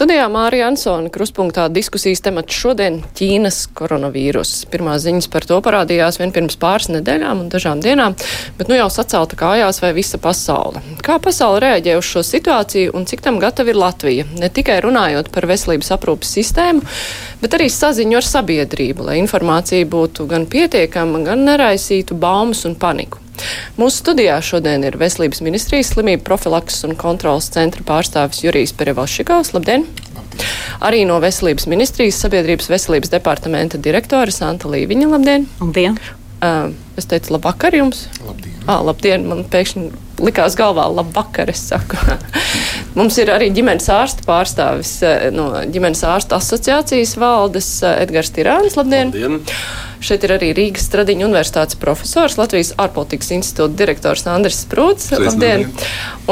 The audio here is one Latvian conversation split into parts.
Studijā Mārija Ansona kruspunktā diskusijas temats šodien - Ķīnas koronavīrus. Pirmās ziņas par to parādījās vien pirms pāris nedēļām un dažām dienām, bet nu jau sacelta kājās vai visa pasaule. Kā pasaule reaģē uz šo situāciju un cik tam gatava ir Latvija? Ne tikai runājot par veselības aprūpas sistēmu, bet arī saziņu ar sabiedrību, lai informācija būtu gan pietiekama, gan neraisītu baumas un paniku. Mūsu studijā šodien ir Veselības ministrijas slimību profilakses un kontrolas centra pārstāvis Jurijs Perevalšikovs. Labdien! Arī no Veselības ministrijas sabiedrības veselības departamenta direktore Santa Līviņa. Labdien! Labdien! Uh, es teicu, labvakar jums! Labdien! Ah, labdien! Man pēkšņi likās galvā, labvakar, es saku. Mums ir arī ģimenes ārsta pārstāvis no ģimenes ārsta asociācijas valdes Edgars Tirānis. Labdien! Labdien. Šeit ir arī Rīgas Stradiņa universitātes profesors, Latvijas ārpolitikas institūta direktors Andris Sprūts. Labdien!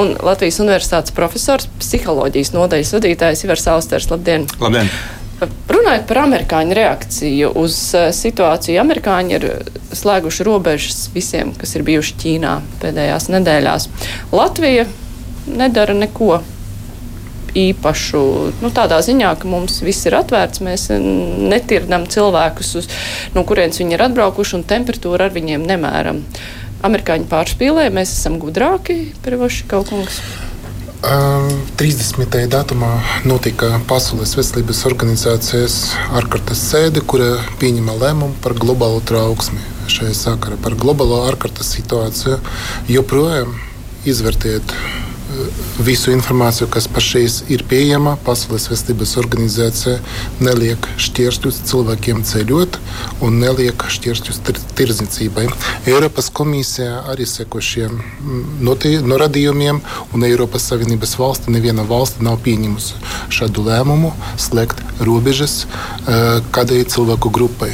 Un Latvijas universitātes profesors, psiholoģijas nodaļas vadītājs Ivars Austers. Labdien! Labdien! Runājot par amerikāņu reakciju uz situāciju, amerikāņi ir slēguši robežas visiem, kas ir bijuši Ķīnā pēdējās nedēļās. Latvija nedara neko īpašu. Nu, tādā ziņā, ka mums viss ir atvērts, mēs netirdam cilvēkus, uz, no kurienes viņi ir atbraukuši, un temperatūru ar viņiem nemēram. Amerikāņi pārspīlē, mēs esam gudrāki, Perevoši kaut kungs. Um, 30. datumā notika Pasaules veselības organizācijas ārkārtas sēde, kura pieņēma lēmumu par globālo trauksmi. Šajā sakarā par globālo ārkārtas situāciju joprojām izvērtēt visu informāciju, kas pašreiz ir pieejama. Pasaules veselības organizācija neliek šķēršļus cilvēkiem ceļot un neliek šķēršļus tir tirdzniecībai. Eiropas komisija arī seko šiem norādījumiem, un Eiropas Savienības valsts neviena valsts nav pieņemusi šādu lēmumu slēgt robežas kādai cilvēku grupai.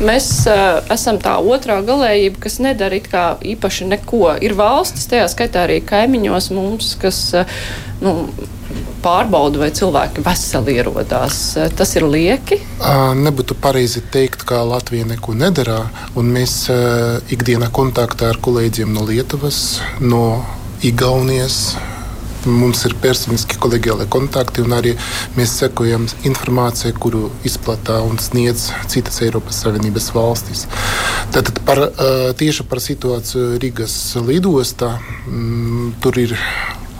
Mēs uh, esam tā otrā galējība, kas nedara īpaši neko. Ir valstis, tajā skaitā arī kaimiņos mums, kas uh, nu, pārbauda, vai cilvēki veseli ierodās. Tas ir lieki. Nebūtu pareizi teikt, ka Latvija neko nedara. Mēs ikdienā kontaktā ar kolēģiem no Lietuvas, no Igaunijas Mums ir personiski kolēģiāli kontakti, un arī mēs sekojam informācijai, kuru izplatīja un sniedz citas Eiropas Savienības valstis. Tātad par, tieši par situāciju Rīgas lidostā mm, tur ir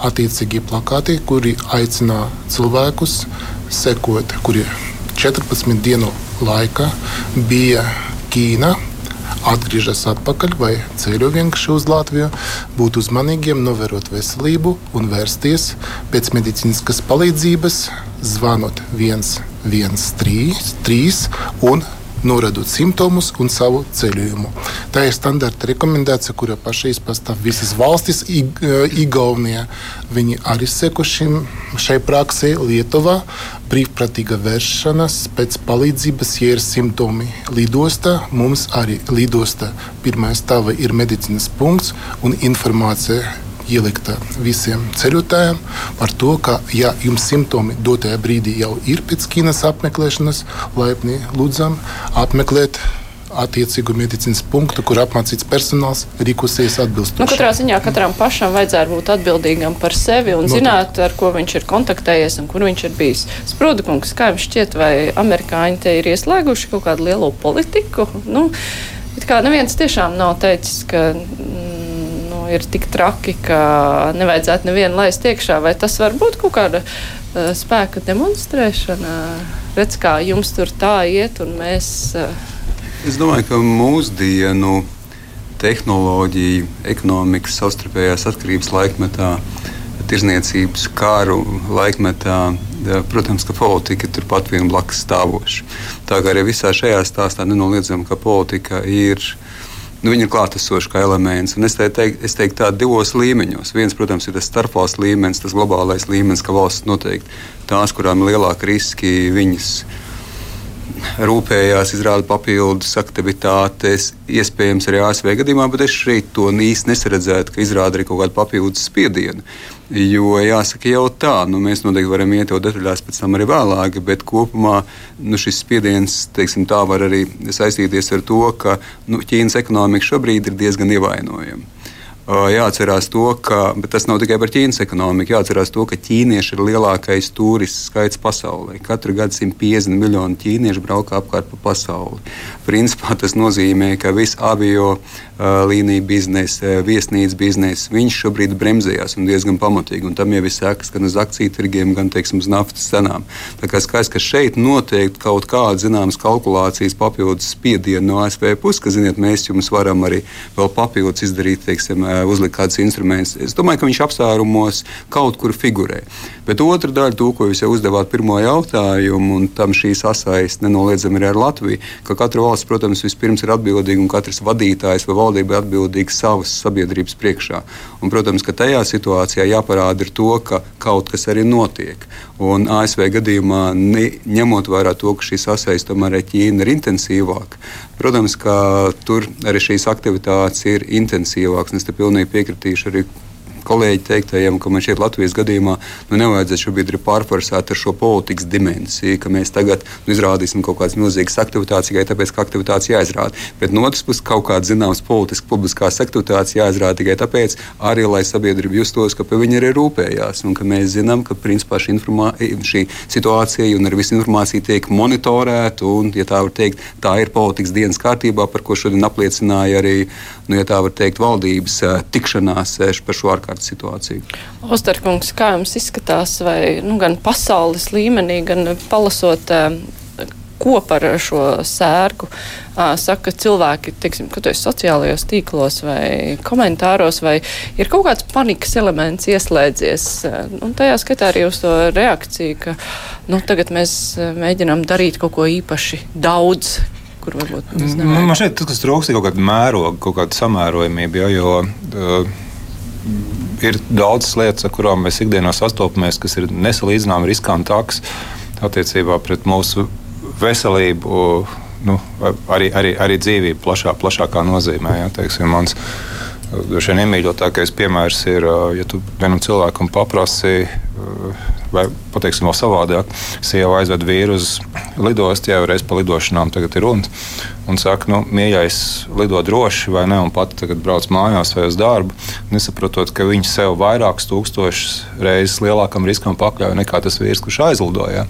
attiecīgi plakāti, kuri aicina cilvēkus sekot, kuri 14 dienu laikā bija Ķīna atgriežas atpakaļ vai ceļo vienkārši uz Latviju, būt uzmanīgiem, novērot veselību un vērsties pēc medicīniskas palīdzības, zvanot 113 un norādot simptomus un savu ceļojumu. Tā ir standarta rekomendācija, kura pašreiz pastāv visas valstis. Igaunijā viņi arī seko šim, šai praksē, Lietuvā brīvprātīga vēršanās pēc palīdzības, ja ir simptomi lidostā. Mums arī lidostā pirmā stāva ir medicīnas punkts un informācija ielikta visiem ceļotājiem par to, ka, ja jums simptomi dotajā brīdī jau ir pēc Ķīnas apmeklēšanas, laipni lūdzam apmeklēt attiecīgu medicīnas punktu, kur apmācīts personāls rīkosies atbilstoši. Nu, katrā ziņā katram pašam vajadzētu būt atbildīgam par sevi un Notiek. zināt, ar ko viņš ir kontaktējies un kur viņš ir bijis. Sprūdukungs, kā jums šķiet, vai amerikāņi te ir ieslēguši kaut kādu lielo politiku? Nu, kā neviens tiešām nav teicis, ka ir tik traki, ka nevajadzētu nevienu laist iekšā, vai tas var būt kaut kāda uh, spēka demonstrēšana? Redz, kā jums tur tā iet, un mēs. Uh... Es domāju, ka mūsdienu tehnoloģija, ekonomikas, savstarpējās atkarības laikmetā, tirzniecības kāru laikmetā, protams, ka politika ir turpat vien blakus stāvoša. Tā kā arī visā šajā stāstā nenoliedzami, ka politika ir nu, viņi ir klātesoši kā elements. Un es teiktu, es teiktu tā divos līmeņos. Viens, protams, ir tas starpvalstu līmenis, tas globālais līmenis, ka valsts noteikti tās, kurām ir lielāki riski, viņas rūpējās, izrāda papildus aktivitātes, iespējams arī ASV gadījumā, bet es šeit to īsti nesaredzētu, ka izrāda arī kaut kādu papildus spiedienu. Jo jāsaka, jau tā, nu, mēs noteikti varam iet jau detaļās pēc tam arī vēlāk, bet kopumā nu, šis spiediens, teiksim, tā var arī saistīties ar to, ka nu, Ķīnas ekonomika šobrīd ir diezgan ievainojama jāatcerās to, ka tas nav tikai par Ķīnas ekonomiku. Jāatcerās to, ka ķīnieši ir lielākais turistu skaits pasaulē. Katru gadu 150 miljonu ķīniešu brauc apkārt pa pasauli. Principā tas nozīmē, ka viss avio līnija biznesa, viesnīcas biznesa, viņš šobrīd bremzējās un diezgan pamatīgi. Un tam jau ir sekas gan uz akciju tirgiem, gan teiksim, uz naftas cenām. Tā kā skaidrs, ka šeit noteikti kaut kāda zināmas kalkulācijas papildus spiediena no ASV puses, ka ziniet, mēs jums varam arī vēl papildus izdarīt, teiksim, uzlikt kādus instrumentus. Es domāju, ka viņš apsvērumos kaut kur figurē. Bet otra daļa, to, ko jūs jau uzdevāt pirmo jautājumu, un tam šī sasaiste nenoliedzami ir ar Latviju, ka katra valsts, protams, vispirms ir atbildīga un katrs vadītājs vai valdība ir atbildīga savas sabiedrības priekšā. Un, protams, ka tajā situācijā jāparāda to, ka kaut kas arī notiek. Un ASV gadījumā, ne, ņemot vērā to, ka šī sasaiste tomēr ar Ķīnu ir intensīvāka, protams, ka tur arī šīs aktivitātes ir intensīvākas. Es te pilnīgi piekritīšu arī kolēģi teiktajiem, ka man šeit Latvijas gadījumā nu, nevajadzētu šobrīd pārforsēt ar šo politikas dimensiju, ka mēs tagad nu, izrādīsim kaut kādas milzīgas aktivitātes tikai tāpēc, ka aktivitātes jāizrāda. Bet no otras puses, kaut kādas zināmas politiskas, publiskās aktivitātes jāizrāda tikai tāpēc, arī lai sabiedrība justos, ka par viņu arī rūpējās un ka mēs zinām, ka principā šī, šī situācija un arī visa informācija tiek monitorēta un, ja tā var teikt, tā ir politikas dienas kārtībā, par ko šodien apliecināja arī, nu, ja tā var teikt, valdības eh, tikšanās eh, par šo ārkārtas ārkārtas situāciju. Osterkungs, kā jums izskatās, vai nu, gan pasaules līmenī, gan palasot eh, ko par šo sērgu saka cilvēki, teiksim, ka tu esi sociālajos tīklos vai komentāros, vai ir kaut kāds panikas elements ieslēdzies. Un tajā skatā arī uz to reakciju, ka nu, tagad mēs mēģinām darīt kaut ko īpaši daudz. Kur varbūt mēs nevaram. Man šeit tas, kas trūkst, ir kaut kāda mēroga, kaut kāda samērojamība, jo, jo uh, ir daudzas lietas, ar kurām mēs ikdienā sastopamies, kas ir nesalīdzināmi riskantākas attiecībā pret mūsu veselību, nu, arī, arī, arī dzīvību plašā, plašākā nozīmē. Ja, teiksim, mans, Droši vien iemīļotākais piemērs ir, ja tu vienam cilvēkam paprasti, vai pateiksim vēl savādāk, sieva aizved vīru uz lidostu, jau reiz pa lidošanām tagad ir runa un saka, nu, mīļais, lido droši vai ne, un pat tagad brauc mājās vai uz darbu, nesaprotot, ka viņš sev vairākus tūkstošus reizes lielākam riskam pakļauj nekā tas vīrs, kurš aizlidoja.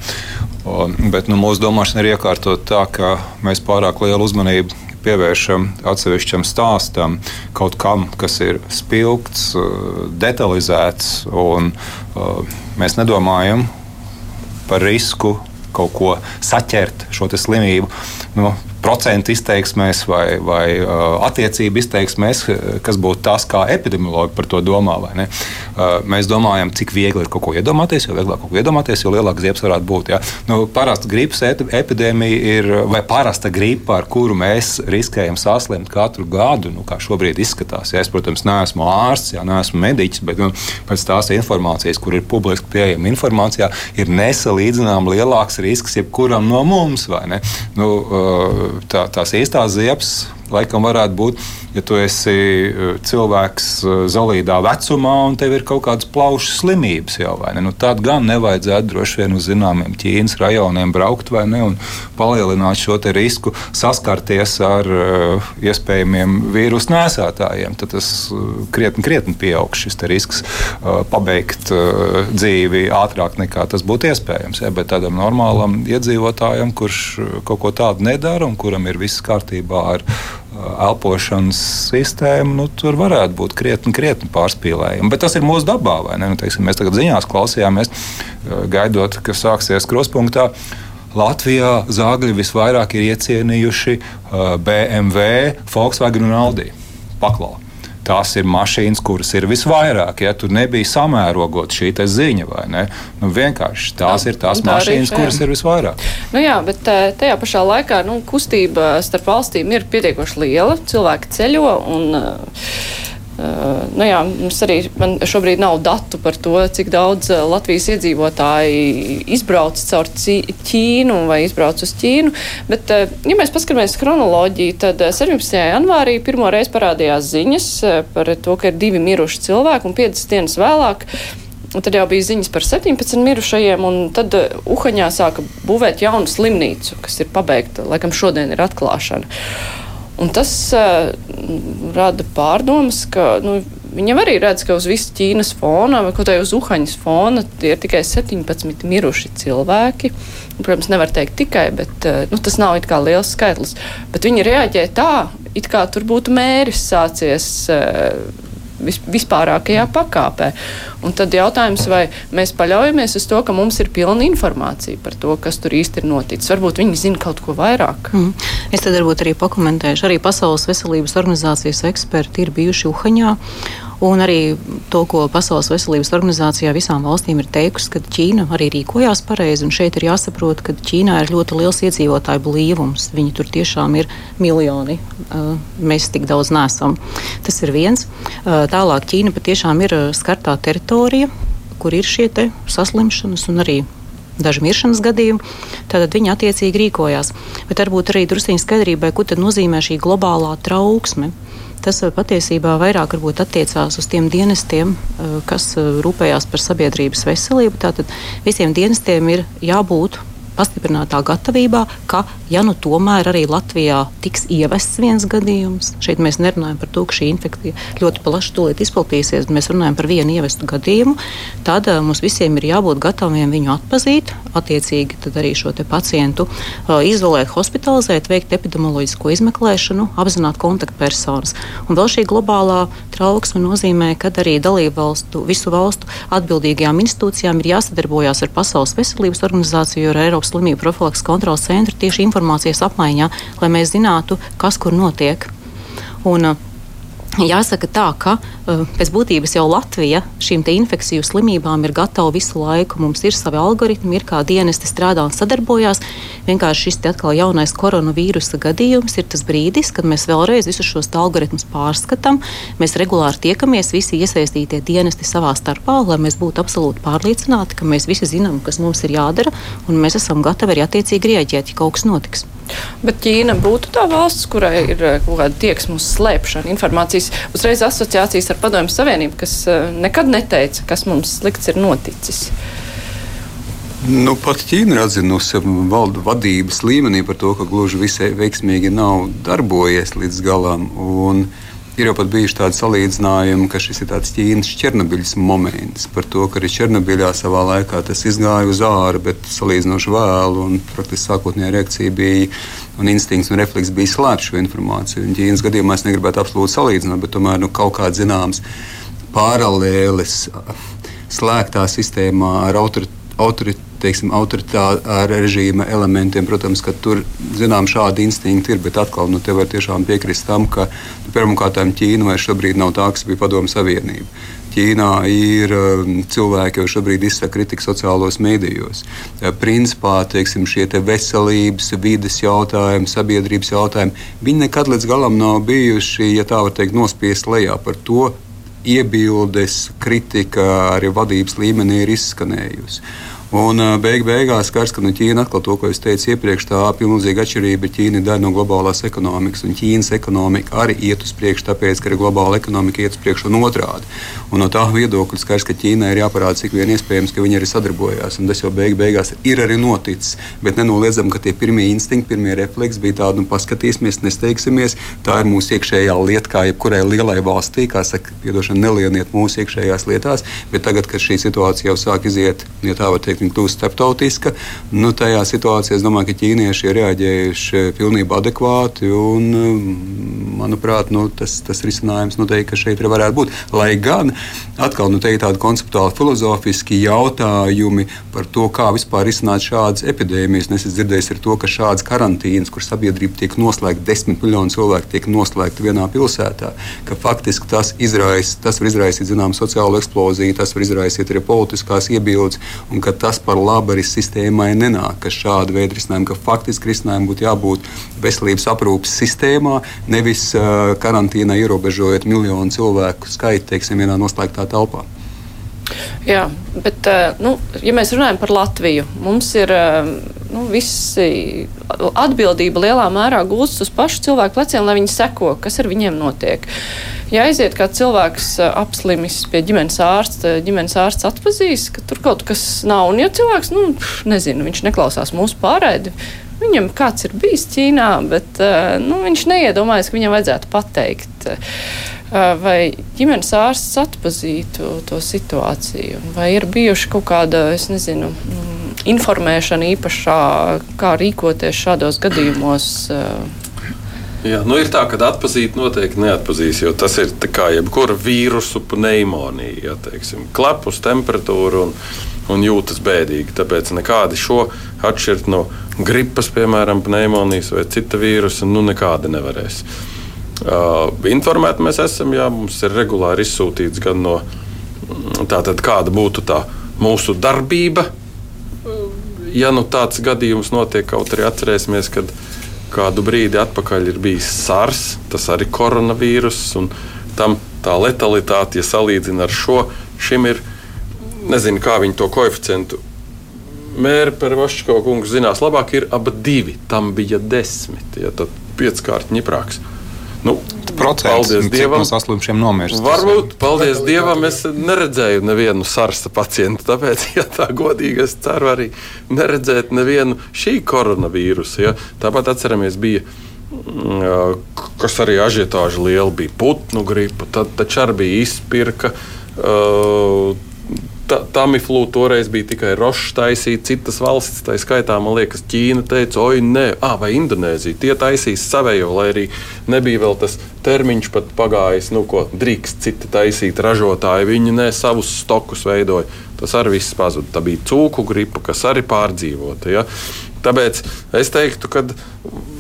Bet nu, mūsu domāšana ir iekārtot tā, ka mēs pārāk lielu uzmanību pievēršam atsevišķam stāstam, kaut kam, kas ir spilgts, detalizēts, un uh, mēs nedomājam par risku kaut ko saķert, šo slimību. Nu, procentu izteiksmēs vai, vai uh, attiecību izteiksmēs, kas būtu tas, kā epidemiologi par to domā. Uh, mēs domājam, cik viegli ir kaut ko iedomāties, jo vieglāk kaut ko iedomāties, jo lielāks ziepes varētu būt. Ja? Nu, parasta gripas epidēmija ir vai parasta gripa, ar kuru mēs riskējam saslimt katru gadu, nu, kā šobrīd izskatās. Ja? Es, protams, neesmu ārsts, ja neesmu mediķis, bet nu, pēc tās informācijas, kur ir publiski pieejama informācijā, ir nesalīdzināmāk lielāks risks jebkuram no mums. Nu, uh, tā, tās īstās ziepes laikam varētu būt, ja tu esi e, cilvēks e, zelīdā vecumā un tev ir kaut kādas plaušu slimības jau, vai ne? Nu, tad gan nevajadzētu droši vien uz zināmiem Ķīnas rajoniem braukt vai ne un palielināt šo risku saskarties ar uh, iespējamiem vīrusu nēsātājiem. Tad tas krietni, krietni pieaugs šis risks uh, pabeigt uh, dzīvi ātrāk nekā tas būtu iespējams. Ja? Bet tādam normālam iedzīvotājam, kurš kaut ko tādu nedara un kuram ir viss kārtībā ar elpošanas sistēmu, nu, tur varētu būt krietni, krietni pārspīlējumi. Bet tas ir mūsu dabā. Nu, teiksim, mēs tagad ziņās klausījāmies, gaidot, ka sāksies kruspunktā. Latvijā zāģi visvairāk ir iecienījuši BMW, Volkswagen un Audi. Paklausīt tās ir mašīnas, kuras ir visvairāk. Ja tur nebija samērogot šī ziņa, vai ne? Nu, vienkārši tās jā, ir tās tā mašīnas, arī, kuras ir visvairāk. Nu, jā, bet eh, tajā pašā laikā nu, kustība starp valstīm ir pietiekoši liela. Cilvēki ceļo un Uh, nu jā, mums arī šobrīd nav datu par to, cik daudz Latvijas iedzīvotāji izbrauc caur Ķīnu vai izbrauc uz Ķīnu. Bet, uh, ja mēs paskatāmies chronoloģiju, tad 17. janvārī pirmo reizi parādījās ziņas par to, ka ir divi miruši cilvēki un 50 dienas vēlāk Un tad jau bija ziņas par 17 mirušajiem, un tad uh, Uhaņā sāka būvēt jaunu slimnīcu, kas ir pabeigta. Laikam šodien ir atklāšana. Un tas uh, rada pārdomas, ka nu, viņam arī redz, ka uz visas Ķīnas fona, vai kaut kā uz Uhaņas fona, ir tikai 17 miruši cilvēki. Un, protams, nevar teikt tikai, bet uh, nu, tas nav it kā liels skaitlis. Bet viņi reaģē tā, it kā tur būtu mēris sācies. Uh, vispārākajā pakāpē. Un tad jautājums, vai mēs paļaujamies uz to, ka mums ir pilna informācija par to, kas tur īsti ir noticis. Varbūt viņi zina kaut ko vairāk. Mm. Es tad varbūt arī pakomentēšu. Arī Pasaules veselības organizācijas eksperti ir bijuši Uhaņā. Un arī to, ko Pasaules veselības organizācijā visām valstīm ir teikusi, ka Ķīna arī rīkojās pareizi. Šeit ir jāsaprot, ka Ķīnā ir ļoti liels iedzīvotāju blīvums. Viņi tur tiešām ir miljoni. Mēs tik daudz nesam. Tas ir viens. Tālāk Ķīna patiešām ir skartā teritorija, kur ir šie saslimšanas un arī daži miršanas gadījumi, tad viņi attiecīgi rīkojās. Bet varbūt arī druskuļi skaidrībai, ko nozīmē šī globālā trauksme tas eh, patiesībā vairāk attiecās uz tiem dienestiem, eh, kas eh, rūpējās par sabiedrības veselību. Tātad visiem dienestiem ir jābūt pastiprinātā gatavībā, ka, ja nu tomēr arī Latvijā tiks ievests viens gadījums, šeit mēs nerunājam par to, ka šī infekcija ļoti plaši tūlīt izplatīsies, bet mēs runājam par vienu ievestu gadījumu, tad uh, mums visiem ir jābūt gataviem viņu atpazīt, attiecīgi arī šo pacientu uh, izolēt, hospitalizēt, veikt epidemioloģisko izmeklēšanu, apzināt kontaktpersonas. Un vēl šī globālā trauksme nozīmē, ka arī dalību valstu, visu valstu atbildīgajām institūcijām ir jāsadarbojas ar Pasaules veselības organizāciju, ar Eiropas slimību profilaks kontrolas centru tieši informācijas apmaiņā, lai mēs zinātu, kas kur notiek. Un, uh, Jāsaka tā, ka uh, pēc būtības jau Latvija šīm infekciju slimībām ir gatava visu laiku. Mums ir savi algoritmi, ir kā dienesti strādā un sadarbojās. Vienkārši šis atkal jaunais koronavīrusa gadījums ir tas brīdis, kad mēs vēlreiz visus šos algoritmus pārskatām. Mēs regulāri tiekamies, visi iesaistītie dienesti savā starpā, lai mēs būtu absolūti pārliecināti, ka mēs visi zinām, kas mums ir jādara, un mēs esam gatavi arī attiecīgi rieģēt, ja kaut kas notiks. Bet Ķīna būtu tā valsts, kurai ir eh, kaut kāda tieksme uz slēpšanu informācijas, uzreiz asociācijas ar Padomju Savienību, kas eh, nekad neteica, kas mums slikts ir noticis. Nu, pat Ķīna ir atzinusi valdu vadības līmenī par to, ka gluži visai veiksmīgi nav darbojies līdz galam. Un, uh, Ir jau pat bijuši tādi salīdzinājumi, ka šis ir tāds Ķīnas Černobiļas moments par to, ka arī Černobiļā savā laikā tas izgāja uz ārā, bet salīdzinoši vēlu un praktiski sākotnējā reakcija bija un instinkts un refleks bija slēpt šo informāciju. Un Ķīnas gadījumā es negribētu absolūti salīdzināt, bet tomēr nu, kaut kāds zināms paralēlis slēgtā sistēmā ar autoritāti teiksim, autoritāra režīma elementiem. Protams, ka tur zinām šādi instinkti ir, bet atkal nu, te var tiešām piekrist tam, ka nu, pirmkārt Ķīna vairs šobrīd nav tā, kas bija Padomu Savienība. Ķīnā ir um, cilvēki, kas šobrīd izsaka kritiku sociālos mēdījos. Principā teiksim, šie te veselības, vidas jautājumi, sabiedrības jautājumi, viņi nekad līdz galam nav bijuši, ja tā var teikt, nospiest lejā par to. Iebildes, kritika arī vadības līmenī ir izskanējusi. Un beig beigās skars, ka nu, Ķīna atkal to, ko es teicu iepriekš, tā pilnīga atšķirība. Ķīna ir daļa no globālās ekonomikas, un Ķīnas ekonomika arī iet uz priekšu, tāpēc, ka arī globāla ekonomika iet uz priekšu un otrādi. Un no tā viedokļa skars, ka Ķīnai ir jāparāda, cik vien iespējams, ka viņi arī sadarbojās. Un tas jau beig beigās ir arī noticis. Bet nenoliedzam, ka tie pirmie instinkti, pirmie refleksi bija tādi, nu, paskatīsimies, nesteigsimies. Tā ir mūsu iekšējā lieta, kā jebkurai lielai valstī, kā saka, piedošana, nelieniet mūsu iekšējās lietās. Bet tagad, kad šī situācija jau sāk iziet, ja tā var teikt, viņa kļūst starptautiska. Nu, tajā situācijā es domāju, ka ķīnieši ir reaģējuši pilnībā adekvāti. Un, manuprāt, nu, tas, tas risinājums noteikti šeit varētu būt. Lai gan atkal nu, tādi konceptuāli filozofiski jautājumi par to, kā vispār risināt šādas epidēmijas. Es esmu dzirdējis to, ka šādas karantīnas, kur sabiedrība tiek noslēgta, desmit miljoni cilvēku tiek noslēgti vienā pilsētā, ka faktiski tas, izraisa, tas var izraisīt zināmu sociālu eksploziju, tas var izraisīt arī politiskās iebildes, un tas par labu arī sistēmai nenāk, šāda veida risinājumi, ka faktiski risinājumi būtu jābūt veselības aprūpes sistēmā, nevis karantīnā ierobežojot miljonu cilvēku skaitu, teiksim, vienā noslēgtā telpā. Jā, bet, nu, ja mēs runājam par Latviju, mums ir nu, visi atbildība lielā mērā gūstas uz pašu cilvēku pleciem, lai viņi seko, kas ar viņiem notiek. Ja aiziet kāds cilvēks apslimis pie ģimenes ārsta, ģimenes ārsts atpazīs, ka tur kaut kas nav. Un ja cilvēks, nu, nezinu, viņš neklausās mūsu pārēdi, viņam kāds ir bijis Ķīnā, bet nu, viņš neiedomājas, ka viņam vajadzētu pateikt vai ģimenes ārsts atpazītu to situāciju, vai ir bijuši kaut kāda, es nezinu, mm, informēšana īpašā, kā rīkoties šādos gadījumos. Jā, nu ir tā, ka atzīt noteikti neatpazīs, jo tas ir kā jebkura vīrusu pneimonija, ja teiksim, klepus temperatūra un, un jūtas bēdīgi. Tāpēc nekādi šo atšķirt no gripas, piemēram, pneimonijas vai cita vīrusa, nu nekādi nevarēs. Uh, informēti mēs esam, jā, mums ir regulāri izsūtīts gan no tātad, kāda būtu tā mūsu darbība. Ja nu tāds gadījums notiek, kaut arī atcerēsimies, kad kādu brīdi atpakaļ ir bijis SARS, tas arī koronavīruss, un tam tā letalitāte, ja salīdzina ar šo, šim ir, nezinu, kā viņi to koeficientu mēri par Vašķiko kungu zinās labāk, ir ap divi, tam bija desmit, ja tad pieckārt ņiprāks. Nu, Procents, paldies Dievam, no saslimšiem nomirst. Varbūt, paldies Dievam, es neredzēju nevienu sarsa pacientu. Tāpēc, ja tā godīgi, es ceru arī neredzēt nevienu šī koronavīrusa. Ja. Tāpat atceramies, bija mm, kas arī ažiotāža liela bija putnu gripa, tad taču arī bija izpirka. Uh, Tamiflu toreiz bija tikai Rošs taisīt, citas valstis, tā skaitā, man liekas, Ķīna teica, oi, nē, ah, vai Indonēzija. Tie taisīs savējo, lai arī nebija vēl tas termiņš pat pagājis, nu, ko drīkst citi taisīt ražotāji. Viņi ne savus stokus veidoja. Tas arī viss pazuda. Tā bija cūku gripa, kas arī pārdzīvota. Ja? Tāpēc es teiktu, ka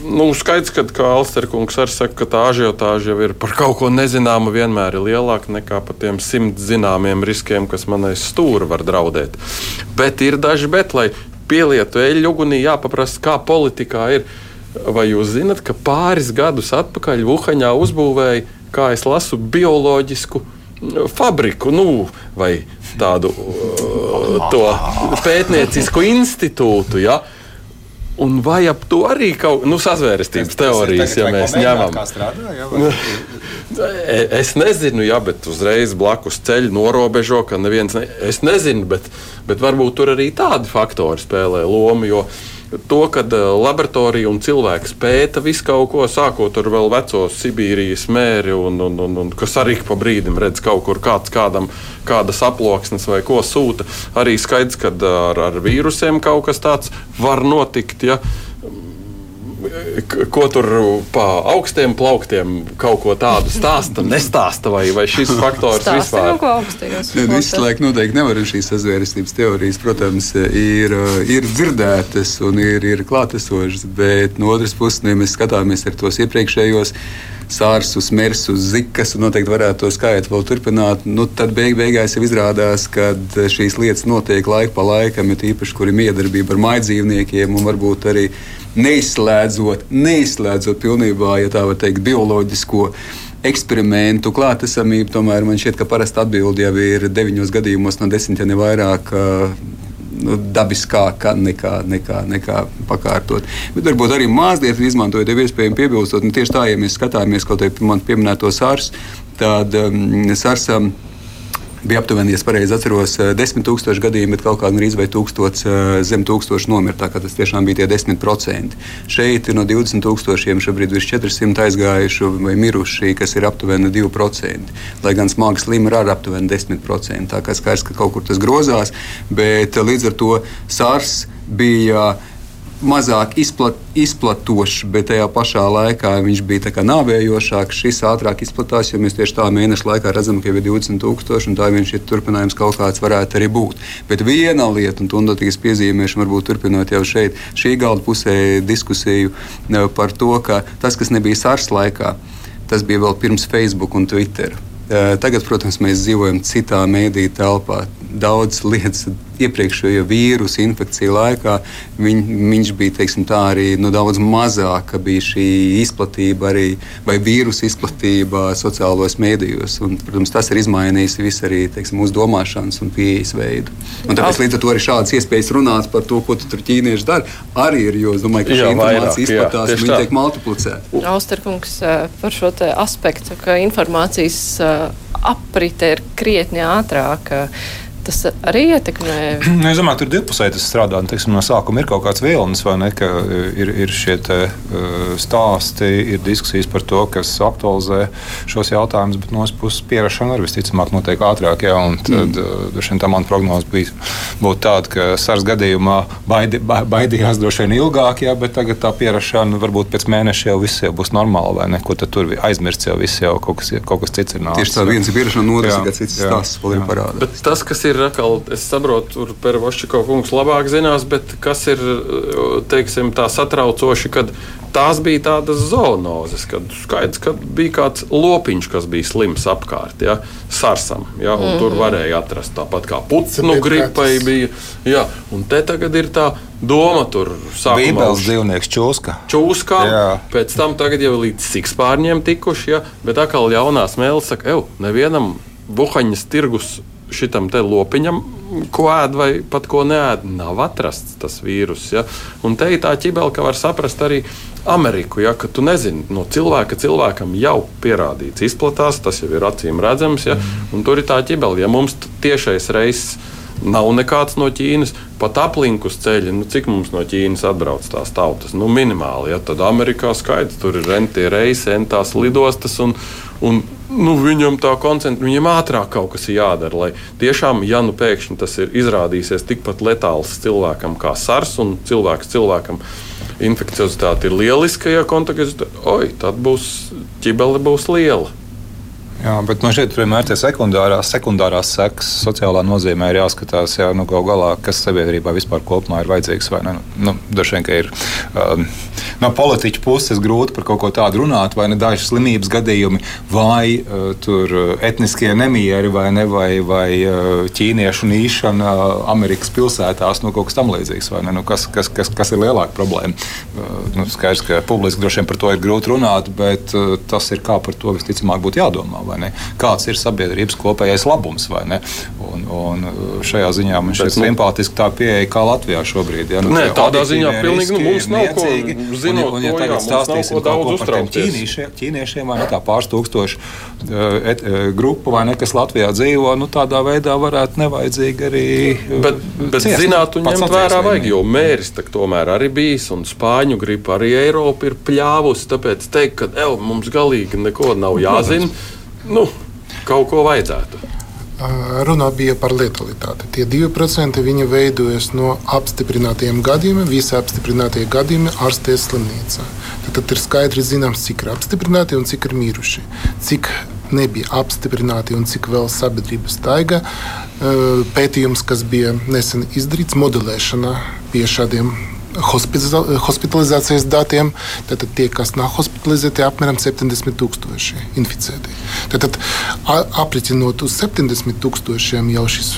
nu, skaidrs, ka, Alsterkungs arī saka, ka tā ažiotāža jau ir par kaut ko nezināmu, vienmēr ir lielāka nekā par tiem simt zināmiem riskiem, kas manai stūra var draudēt. Bet ir daži, bet, lai pielietu eļļu ugunī, jāpaprasa, kā politikā ir. Vai jūs zinat, ka pāris gadus atpakaļ Vuhaņā uzbūvēja, kā es lasu, bioloģisku fabriku, nu, vai tādu uh, pētniecisku institūtu? Ja? Un vai ap to arī kaut kādas nu, sazvērestības teorijas, ja mēs ņemam? Strādā, ja, vai... E, es nezinu, jā, bet uzreiz blakus ceļu norobežo, ka neviens. Ne... Es nezinu, bet, bet varbūt tur arī tādi faktori spēlē lomu. Jo, uh, to, ka eh, laboratorija un cilvēks pēta visu kaut ko, sākot ar vēl veco Sibīrijas mēri, un, un, un, un kas arī pa brīdim redz kaut kur kāds kādam, kādas aploksnes vai ko sūta. Arī skaidrs, ka ar, ar vīrusiem kaut kas tāds var notikt. Ja? Ko tur pa augstiem plauktiem kaut ko tādu stāsta, nestāsta, vai, vai šis faktors Stāsti vispār? Ko augstajos. Ne, visu laiku noteikti nevar šīs sazvērestības teorijas, protams, ir, ir dzirdētas un ir, ir klātesošas, bet no otras puses, ja mēs skatāmies ar tos iepriekšējos sārsus, mersus, zikas, un noteikti varētu to skaitu vēl turpināt. Nu, tad beig beigās jau izrādās, ka šīs lietas notiek laika pa laikam, ir īpaši, kur ir miedarbība ar maidzīvniekiem un varbūt arī neizslēdzot, neizslēdzot pilnībā, ja tā var teikt, bioloģisko eksperimentu klātesamību. Tomēr man šķiet, ka parasti atbildi jau ir deviņos gadījumos no desmit, ja ne vairāk. Nu, dabiskāka nekā, nekā, nekā pakārtot. Bet varbūt arī mazliet izmantojot, ja iespējams piebilstot, nu, tieši tā, ja mēs skatāmies kaut kādā pieminēto SARS, tad um, SARS. Um, bija aptuveni, ja pareizi atceros, 10,000 eh, gadījumu, bet kaut kā arī vai 1000 eh, zem 1000 nomirta. Tas tiešām bija tie 10%. Šeit ir no 20,000 šobrīd virs 400 aizgājuši vai miruši, kas ir aptuveni 2%. Lai gan smagi slimi ir arī aptuveni 10%. Tā kā skaidrs, ka kaut kur tas grozās, bet eh, līdz ar to SARS bija mazāk izplat, izplatošs, bet tajā pašā laikā viņš bija nāvējošāks. Šis ātrāk izplatās, jo mēs tieši tā mēneša laikā redzam, ka jau ir 20,000 un tā viņš ir turpinājums kaut kāds varētu arī būt. Bet viena lieta, un to notiks piezīmēšana, varbūt turpinot jau šeit, šī galda pusē diskusiju e, par to, ka tas, kas nebija SARS laikā, tas bija vēl pirms Facebook un Twitter. E, tagad, protams, mēs dzīvojam citā mēdīņu telpā daudz lietas iepriekšējo vīrusu infekciju laikā. Viņ, viņš bija teiksim, tā, arī nu, daudz mazāka bija šī izplatība, arī, vai vīrusu izplatība sociālajos mēdījos. Un, protams, tas ir izmainījis visu arī teiksim, mūsu domāšanas un pieejas veidu. Un tāpēc līdz ar to arī šādas iespējas runāt par to, ko tu tur ķīnieši dara, arī ir. Jo es domāju, ka Jā, šī informācija izplatās un viņa tiek multiplicēta. Austerkungs eh, par šo te aspektu, ka informācijas eh, aprite ir krietni ātrāka. Tas arī ietekmē. Nu, es domāju, tur divpusēji tas strādā. Nu, Teiksim, no sākuma ir kaut kāds vilnis, vai ne? ka Ir, ir šie te, uh, stāsti, ir diskusijas par to, kas aktualizē šos jautājumus, bet no otras puses pierašana arī visticamāk notiek ātrāk. Jā, un tad mm. uh, tā mana prognoze bija būtu tāda, ka SARS gadījumā baidi, ba- baidījās droši vien ilgāk, jā, bet tagad tā pierašana varbūt pēc mēneša jau viss jau būs normāli, vai ne? Ko tad tur aizmirst jau viss jau kaut kas, kaut kas cits ir nācis. Tieši tā viens ir un otrs ir cits stāsts, tas, kas ir atkal, es saprotu, tur Pervošķiko kungs labāk zinās, bet kas ir teiksim, tā satraucoši, kad tās bija tādas zoonozes, kad skaidrs, ka bija kāds lopiņš, kas bija slims apkārt, ja, sarsam, ja, un mm -hmm. tur varēja atrast tāpat kā pucnu Bet gripai bija. Ja, un te tagad ir tā doma tur sākumā. Bībeles uz dzīvnieks čūska. čūskām, Jā. pēc tam tagad jau līdz sikspārņiem tikuši, ja, bet atkal jaunā smēle saka, ej, nevienam buhaņas tirgus šitam te lopiņam, ko ēd vai pat ko neēd, nav atrasts tas vīrus. Ja. Un te ir tā ķibela, ka var saprast arī Ameriku, ja, ka tu nezini, no cilvēka cilvēkam jau pierādīts, izplatās, tas jau ir acīm redzams, ja, un tur ir tā ķibela, ja mums tiešais reizes Nav nekāds no Ķīnas, pat aplinkus ceļi. Nu, cik mums no Ķīnas atbrauc tās tautas? Nu, minimāli. Ja? Tad Amerikā skaidrs, tur ir rentie reisi, entās lidostas. Un, un, nu, viņam tā koncentrēta, viņam ātrāk kaut kas ir jādara. Lai tiešām, ja nu pēkšņi tas ir izrādīsies tikpat letāls cilvēkam kā SARS un cilvēks cilvēkam. Infekciozitāte ir lieliska, ja kontakts ir. Oi, tad būs ķibele būs liela. Jā, bet man šeit vienmēr ir sekundārās, sekundārās sekas, sociālā nozīmē ir jāskatās, jā, nu, gal galā, kas sabiedrībā vispār kopumā ir vajadzīgs. ne. Nu, Dažs vien, ir um, no politiķa puses grūti par kaut ko tādu runāt, vai ne daži slimības gadījumi, vai uh, tur uh, etniskie nemieri, vai, ne, vai, vai uh, ķīniešu nīšana uh, Amerikas pilsētās, nu, kaut kas tamlīdzīgs. vai ne. Nu, kas, kas, kas, kas ir lielāka problēma? Uh, nu, skaidrs, ka publiski droši vien par to ir grūti runāt, bet uh, tas ir kā par to visticamāk būtu jādomā. Kāds ir sabiedrības kopējais labums? Un, un uh, šajā ziņā man šķiet nu- simpātiski tā pieeja kā Latvijā šobrīd. Ja, Nē, tie tādā ziņā pilnīgi, nu, mums ir nav ko, niecīgi. un, un, ja jā, tagad stāstīsim ko daudz ko uztraukties. ķīnīšiem, ķīniešiem vai ne, tā pāris tūkstošu uh, et, uh, grupu, vai ne, kas Latvijā dzīvo, nu, tādā veidā varētu nevajadzīgi arī. Bet, bet ciest. zināt, un ņemt vērā vajag, jo mēris tomēr arī bijis, un spāņu gripa arī Eiropa ir pļāvusi. Tāpēc teikt, ka ev, mums galīgi neko nav jāzina, nu, kaut ko vajadzētu. Ā, Runā bija par letalitāti. Tie 2% viņi veidojas no apstiprinātiem gadījumiem. Visi apstiprinātie gadījumi ārstēs slimnīcā. Tad, tad ir skaidri zināms, cik ir apstiprināti un cik ir miruši. Cik nebija apstiprināti un cik vēl sabiedrība staiga. Ā, Pētījums, kas bija nesen izdarīts, modelēšana pie šādiem hospitalizācijas datiem. Tad tie, kas nav hospitalizēti, ir apmēram 70 tūkstoši inficēti. Tad, a- aprēķinot uz 70 tūkstošiem, jau šis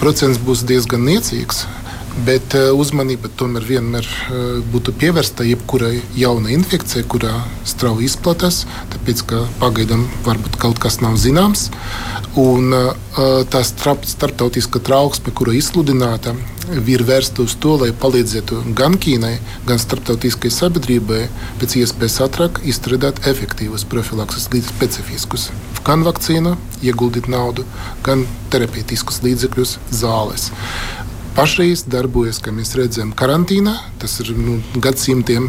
procents būs diezgan niecīgs. Bet eh, uzmanība tomēr vienmēr eh, būtu pievērsta jebkurai jaunai infekcijai, kurā strauji izplatās, tāpēc ka pagaidām varbūt kaut kas nav zināms. Un eh, tā starp, starptautiskā trauksme, kura izsludināta, ir vērsta uz to, lai palīdzētu gan Ķīnai, gan starptautiskai sabiedrībai pēc iespējas ātrāk izstrādāt efektīvus profilakses līdzekļus, specifiskus. Gan vakcīnu, ieguldīt naudu, gan terapeitiskus līdzekļus, zāles. Pašreiz darbojas, kā mēs redzam, karantīnā. Tas ir nu, gadsimtiem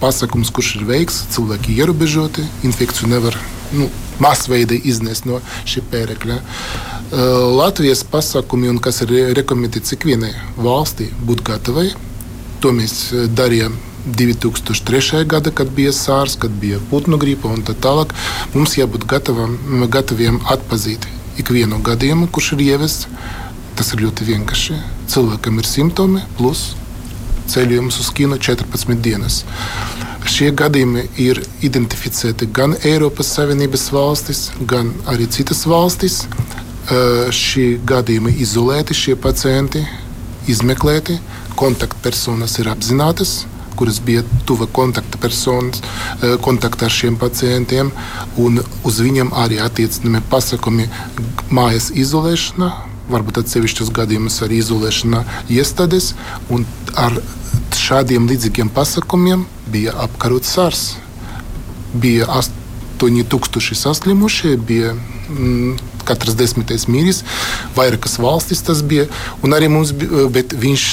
pasakums, kurš ir veikts. Cilvēki ir ierobežoti, infekciju nevar nu, masveida iznest no šī pērekļa. Uh, Latvijas pasakumi, un kas ir rekomendēts ikvienai valstī, būt gatavai. To mēs darījām 2003. gada, kad bija sārs, kad bija putnu gripa un tā tālāk. Mums jābūt gatavam, gataviem atpazīt ikvienu gadījumu, kurš ir ievests. Tas ir ļoti vienkārši. Cilvēkam ir simptomi, plus ceļojums uz kino 14 dienas. Šie gadījumi ir identificēti gan Eiropas Savienības valstis, gan arī citas valstis. šie gadījumi izolēti, šie pacienti izmeklēti, kontaktpersonas ir apzinātas, kuras bija tuva kontakta personas, kontaktā ar šiem pacientiem, un uz viņiem arī attiecināmi pasakumi mājas izolēšana, varbūt atsevišķos gadījumos arī izolēšana iestādes, ar šādiem līdzīgiem pasakumiem bija apkarots SARS. Bija 8000 saslimušie, bija mm, katrs desmitais mīris, vairākas valstis tas bija. Arī mums, bija, bet viņš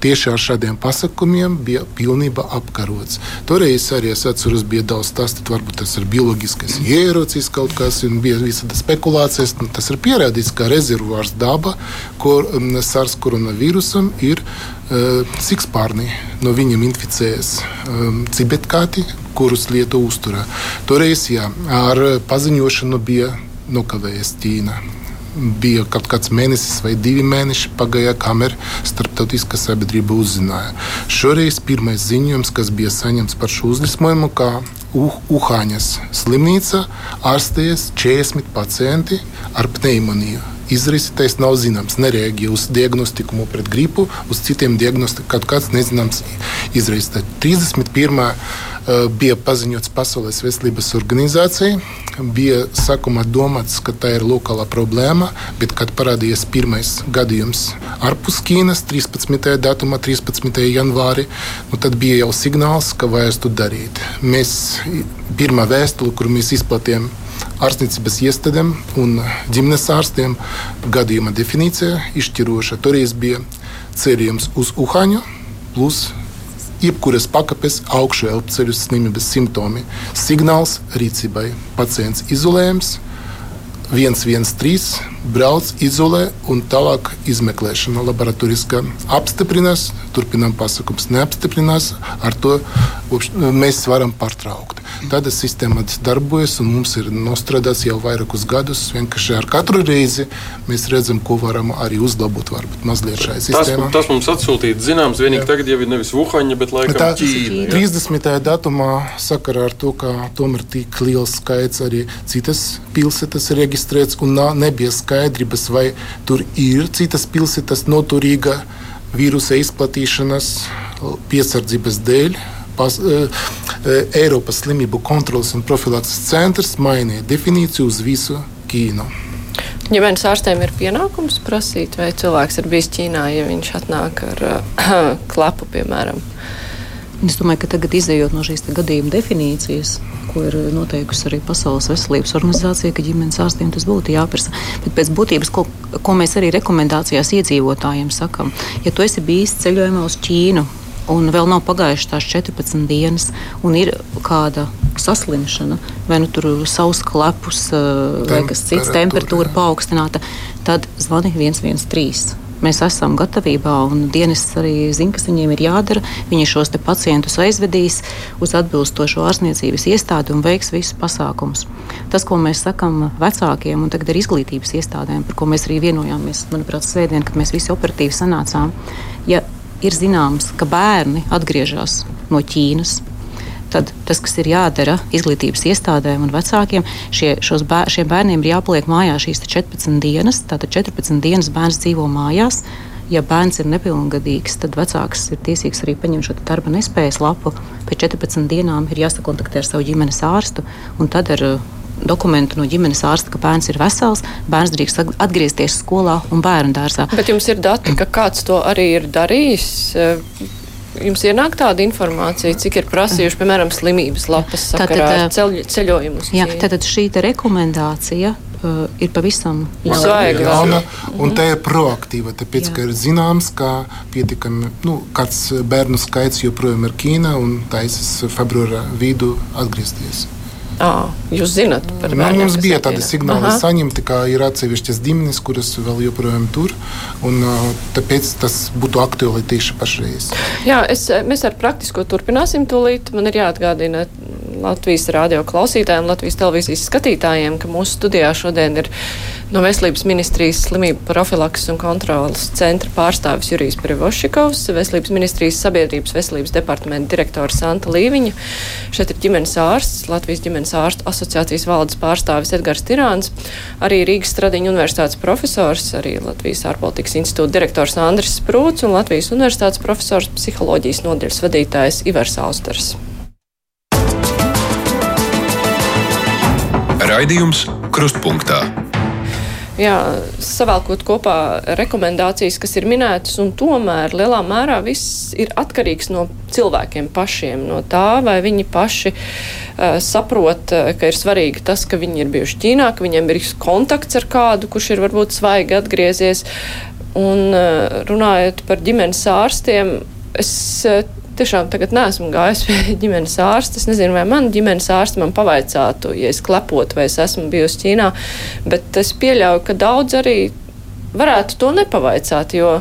tieši ar šādiem pasākumiem bija pilnībā apkarots. Toreiz arī es atceros, bija daudz stāstīt, varbūt tas ir bioloģiskais ierocis kaut kas, un bija visādi spekulācijas. Nu, tas ir pierādīts, ka rezervuārs daba, kur SARS koronavīrusam ir uh, sikspārni. No viņiem inficējas um, cibetkāti, kurus lietu uzturā. Toreiz jā, ar paziņošanu bija nokavējies Ķīna. Bija kaut kāds mēnesis vai divi mēneši, pagāja, kamēr starptautiskā sabiedrība uzzināja. Šoreiz pirmais ziņojums, kas bija saņemts par šo uzliesmojumu, ka Uhāņas slimnīca ārstējas 40 pacienti ar pneimoniju. Izraisītais nav zināms, nereaģēja uz diagnostikumu pret gripu, uz citiem diagnostikiem, kaut kāds nezināms izraisītājs. 31 Eh, bija paziņots Pasaules veselības organizācijai. Bija sākumā domāts, ka tā ir lokāla problēma, bet kad parādījās pirmais gadījums ārpus Ķīnas, 13. datumā, 13. janvārī, nu tad bija jau signāls, ka vajag to darīt. Mēs pirmā vēstule, kuru mēs izplatījām ārstniecības iestādēm un ģimenes ārstiem, gadījuma definīcija izšķiroša. Toreiz bija cerējums uz Uhāņu plus jebkuras pakāpes augšu elpoceļu slimības simptomi. Signāls rīcībai. Pacients izolējams, 113, brauc, izolē un tālāk izmeklēšana. Laboratorijas apstiprinās, turpinām pasakums, neapstiprinās. Ar to mēs varam pārtraukt. Tāda sistēma darbojas un mums ir nostrādāts jau vairākus gadus. Vienkārši ar katru reizi mēs redzam, ko varam arī uzlabot. Varbūt mazliet šai sistēmai. Tas, tas mums atsūtīts zināms, vienīgi Jā. tagad jau ir nevis Vuhaņa, bet laikam tā, Ķīna. 30. datumā sakarā ar to, ka tomēr tik liels skaits arī citas pilsētas reģistrēts un nebija skaidrības, vai tur ir citas pilsētas noturīga vīrusa izplatīšanas piesardzības dēļ pas, e, e, Eiropas slimību kontrolas un profilakses centrs mainīja definīciju uz visu Ķīnu. Ģimenes ārstēm ir pienākums prasīt, vai cilvēks ir bijis Ķīnā, ja viņš atnāk ar uh, klapu, piemēram. Es domāju, ka tagad, izējot no šīs gadījuma definīcijas, ko ir noteikusi arī Pasaules veselības organizācija, ka ģimenes ārstiem tas būtu jāprasa. Bet pēc būtības, ko, ko mēs arī rekomendācijās iedzīvotājiem sakām, ja tu esi bijis ceļojumā uz Ķīnu, un vēl nav pagājušas tās 14 dienas, un ir kāda saslimšana, vai nu tur savs klepus, vai kas cits, temperatūra paaugstināta, tad zvani 113. Mēs esam gatavībā, un dienas arī zina, kas viņiem ir jādara. Viņi šos pacientus aizvedīs uz atbilstošo ārstniecības iestādi un veiks visus pasākumus. Tas, ko mēs sakām vecākiem un tagad ar izglītības iestādēm, par ko mēs arī vienojāmies, manuprāt, svētdien, kad mēs visi operatīvi sanācām, ja ir zināms, ka bērni atgriežas no Ķīnas. Tad tas, kas ir jādara izglītības iestādēm un vecākiem, šie, bēr, šiem bērniem ir jāpaliek mājās šīs 14 dienas. Tātad 14 dienas bērns dzīvo mājās. Ja bērns ir nepilngadīgs, tad vecāks ir tiesīgs arī paņemt šo darba nespējas lapu. Pēc 14 dienām ir jāsakontaktē ar savu ģimenes ārstu un tad ar dokumentu no ģimenes ārsta, ka bērns ir vesels, bērns drīkst atgriezties skolā un bērnu dārzā. Bet jums ir dati, ka kāds to arī ir darījis? Jums ienāk tāda informācija, cik ir prasījuši, piemēram, slimības lapas sakarā tātad, ceļ, ceļojumus? Jā, tātad šī rekomendācija uh, ir pavisam svaiga. jauna. Un tā ir proaktīva, tāpēc, jā. ka ir zināms, ka pietiekami, nu, kāds bērnu skaits joprojām ir Ķīnā un taisas februāra vidu atgriezties. À, jūs zināt par to? Nu, mums bija tādi signāli Aha. saņemti, ka ir atsevišķas ģimenes, kuras vēl joprojām tur. Un, tāpēc tas būtu aktuāli tieši pašreiz. Jā, es, mēs ar praktisko turpināsim tūlīt. Man ir jāatgādina Latvijas radio klausītājiem, Latvijas televīzijas skatītājiem, ka mūsu studijā šodien ir no Veselības ministrijas slimību profilaks un kontrolas centra pārstāvis Jurijs Privošikovs, Veselības ministrijas sabiedrības veselības departamenta direktora Santa Līviņa. Šeit ir ģimenes ārsts, Latvijas ģimenes ārstu asociācijas valdes pārstāvis Edgars Tirāns, arī Rīgas Stradiņa universitātes profesors, arī Latvijas ārpolitikas institūta direktors Andris Sprūts un Latvijas universitātes profesors psiholoģijas nodaļas vadītājs Ivars Austers. Raidījums Krustpunktā. Jā, savēlkot kopā rekomendācijas, kas ir minētas, un tomēr lielā mērā viss ir atkarīgs no cilvēkiem pašiem, no tā, vai viņi paši uh, saprot, uh, ka ir svarīgi tas, ka viņi ir bijuši Ķīnā, ka viņiem ir kontakts ar kādu, kurš ir varbūt svaigi atgriezies. Un uh, runājot par ģimenes ārstiem, es uh, tiešām tagad neesmu gājis pie ģimenes ārsta. Es nezinu, vai man ģimenes ārsts man pavaicātu, ja es klepotu, vai es esmu bijusi Ķīnā. Bet es pieļauju, ka daudz arī varētu to nepavaicāt, jo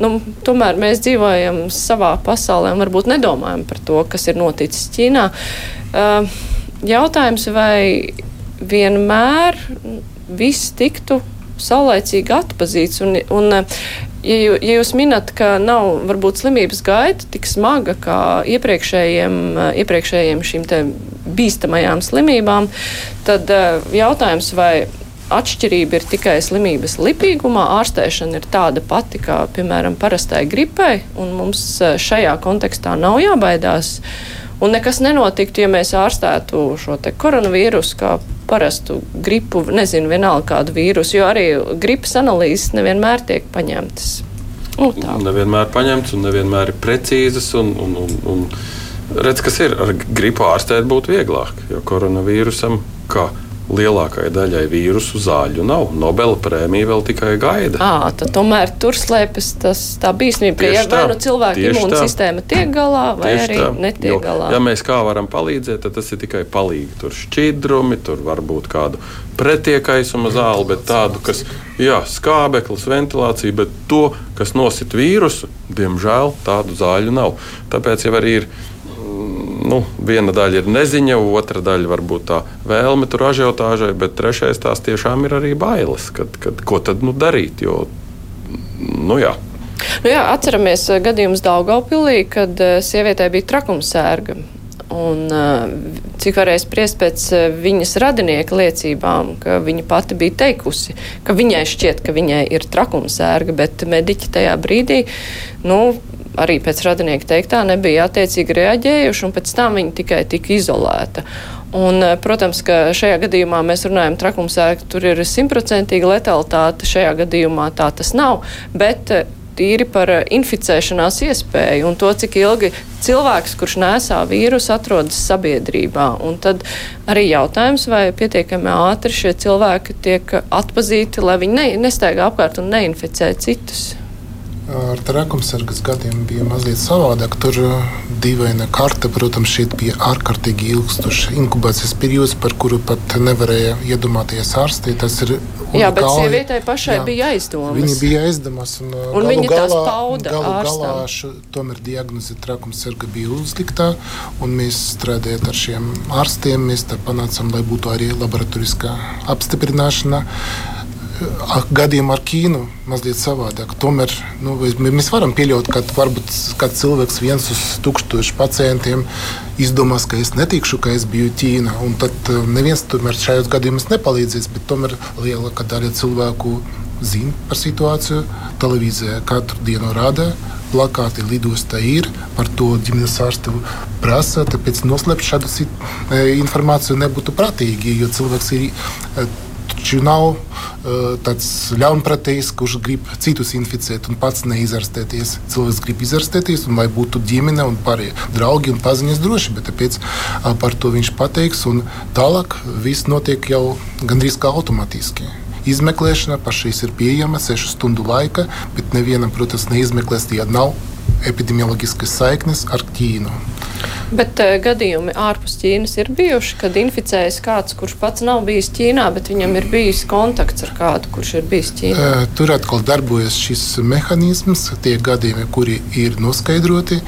nu, tomēr mēs dzīvojam savā pasaulē un varbūt nedomājam par to, kas ir noticis Ķīnā. Jautājums, vai vienmēr viss tiktu saulaicīgi atpazīts. Un, un, ja, ja jūs minat, ka nav varbūt slimības gaita tik smaga kā iepriekšējiem, iepriekšējiem šīm bīstamajām slimībām, tad jautājums, vai atšķirība ir tikai slimības lipīgumā. Ārstēšana ir tāda pati kā, piemēram, parastai gripai, un mums šajā kontekstā nav jābaidās. Un nekas nenotiktu, ja mēs ārstētu šo koronavīrusu kā parastu gripu, nezinu, vienalga kādu vīrusu, jo arī gripas analīzes nevienmēr tiek paņemtas. Nu, nevienmēr paņemtas un nevienmēr ir precīzas. Un, un, un, un redz, kas ir ar gripu ārstēt būtu vieglāk, jo koronavīrusam kā lielākajai daļai vīrusu zāļu nav. Nobela prēmija vēl tikai gaida. À, tomēr tur slēpjas tas, tā bīstamība, ka ja vai nu cilvēka imūnsistēma tiek galā, vai tieši arī tā. netiek jo, galā. Ja mēs kā varam palīdzēt, tad tas ir tikai palīgi. Tur šķidrumi, tur var būt kādu pretiekaisuma zāli, bet tādu, kas, jā, skābeklis, ventilācija, bet to, kas nosit vīrusu, diemžēl tādu zāļu nav. Tāpēc jau arī ir nu, viena daļa ir neziņa, otra daļa varbūt tā vēlme tur ažiotāžai, bet trešais tās tiešām ir arī bailes, kad, kad, ko tad nu, darīt. Jo, nu, jā. Nu jā, atceramies eh, gadījumus Daugaupilī, kad eh, sievietē bija trakumsērga. Un, eh, cik varēja spriest pēc viņas radinieka liecībām, ka viņa pati bija teikusi, ka viņai šķiet, ka viņai ir trakumsērga, bet mediķi tajā brīdī nu, arī pēc radinieka teiktā nebija attiecīgi reaģējuši, un pēc tam viņi tikai tika izolēta. Un, eh, protams, ka šajā gadījumā mēs runājam trakumsēk, tur ir simtprocentīga letalitāte, šajā gadījumā tā tas nav, bet eh, tīri par eh, inficēšanās iespēju un to, cik ilgi cilvēks, kurš nesā vīrusu, atrodas sabiedrībā. Un tad arī jautājums, vai pietiekami ātri šie cilvēki tiek atpazīti, lai viņi ne, nestaigā apkārt un neinficē citus. Ar trakumsargas gadiem bija mazliet savādāk. Tur uh, dīvaina karte, protams, šeit bija ārkārtīgi ilgstošs inkubācijas periods, par kuru pat nevarēja iedomāties ārstē. Tas ir Jā, bet sievietei pašai jā, bija aizdomas. Viņa bija aizdomas. Un, uh, un viņa galā, tās pauda galu galā šu, tomēr diagnoze trakumsarga bija uzlikta, un mēs strādājot ar šiem ārstiem, mēs panācām, lai būtu arī laboratoriskā apstiprināšana gadiem ar Ķīnu mazliet savādāk. Tomēr nu, mēs varam pieļaut, ka varbūt kāds cilvēks viens uz tūkstošu pacientiem izdomās, ka es netikšu, ka es biju Ķīnā. Tad eh, neviens tomēr šajos gadījumos nepalīdzēs, bet tomēr lielākā daļa cilvēku zina par situāciju. Televīzijā katru dienu rāda. Plakāti lidostā ir, par to ģimenes ārste prasa. Tāpēc noslēpt šādu eh, informāciju nebūtu prātīgi, jo cilvēks ir eh, taču nav uh, tāds ļaunprātīgs, kurš grib citus inficēt un pats neizārstēties. Cilvēks grib izārstēties, un lai būtu ģimene un pārējie draugi un paziņas droši, bet tāpēc uh, par to viņš pateiks, tālāk viss notiek jau gandrīz kā automātiski. Izmeklēšana pašais ir pieejama 6 stundu laika, bet nevienam, protams, neizmeklēs, ja nav epidemioloģiskas saiknes ar Ķīnu. Bet uh, gadījumi ārpus Ķīnas ir bijuši, kad inficējas kāds, kurš pats nav bijis Ķīnā, bet viņam ir bijis kontakts ar kādu, kurš ir bijis Ķīnā. Uh, tur atkal darbojas šis mehānisms. Tie gadījumi, kuri ir noskaidroti,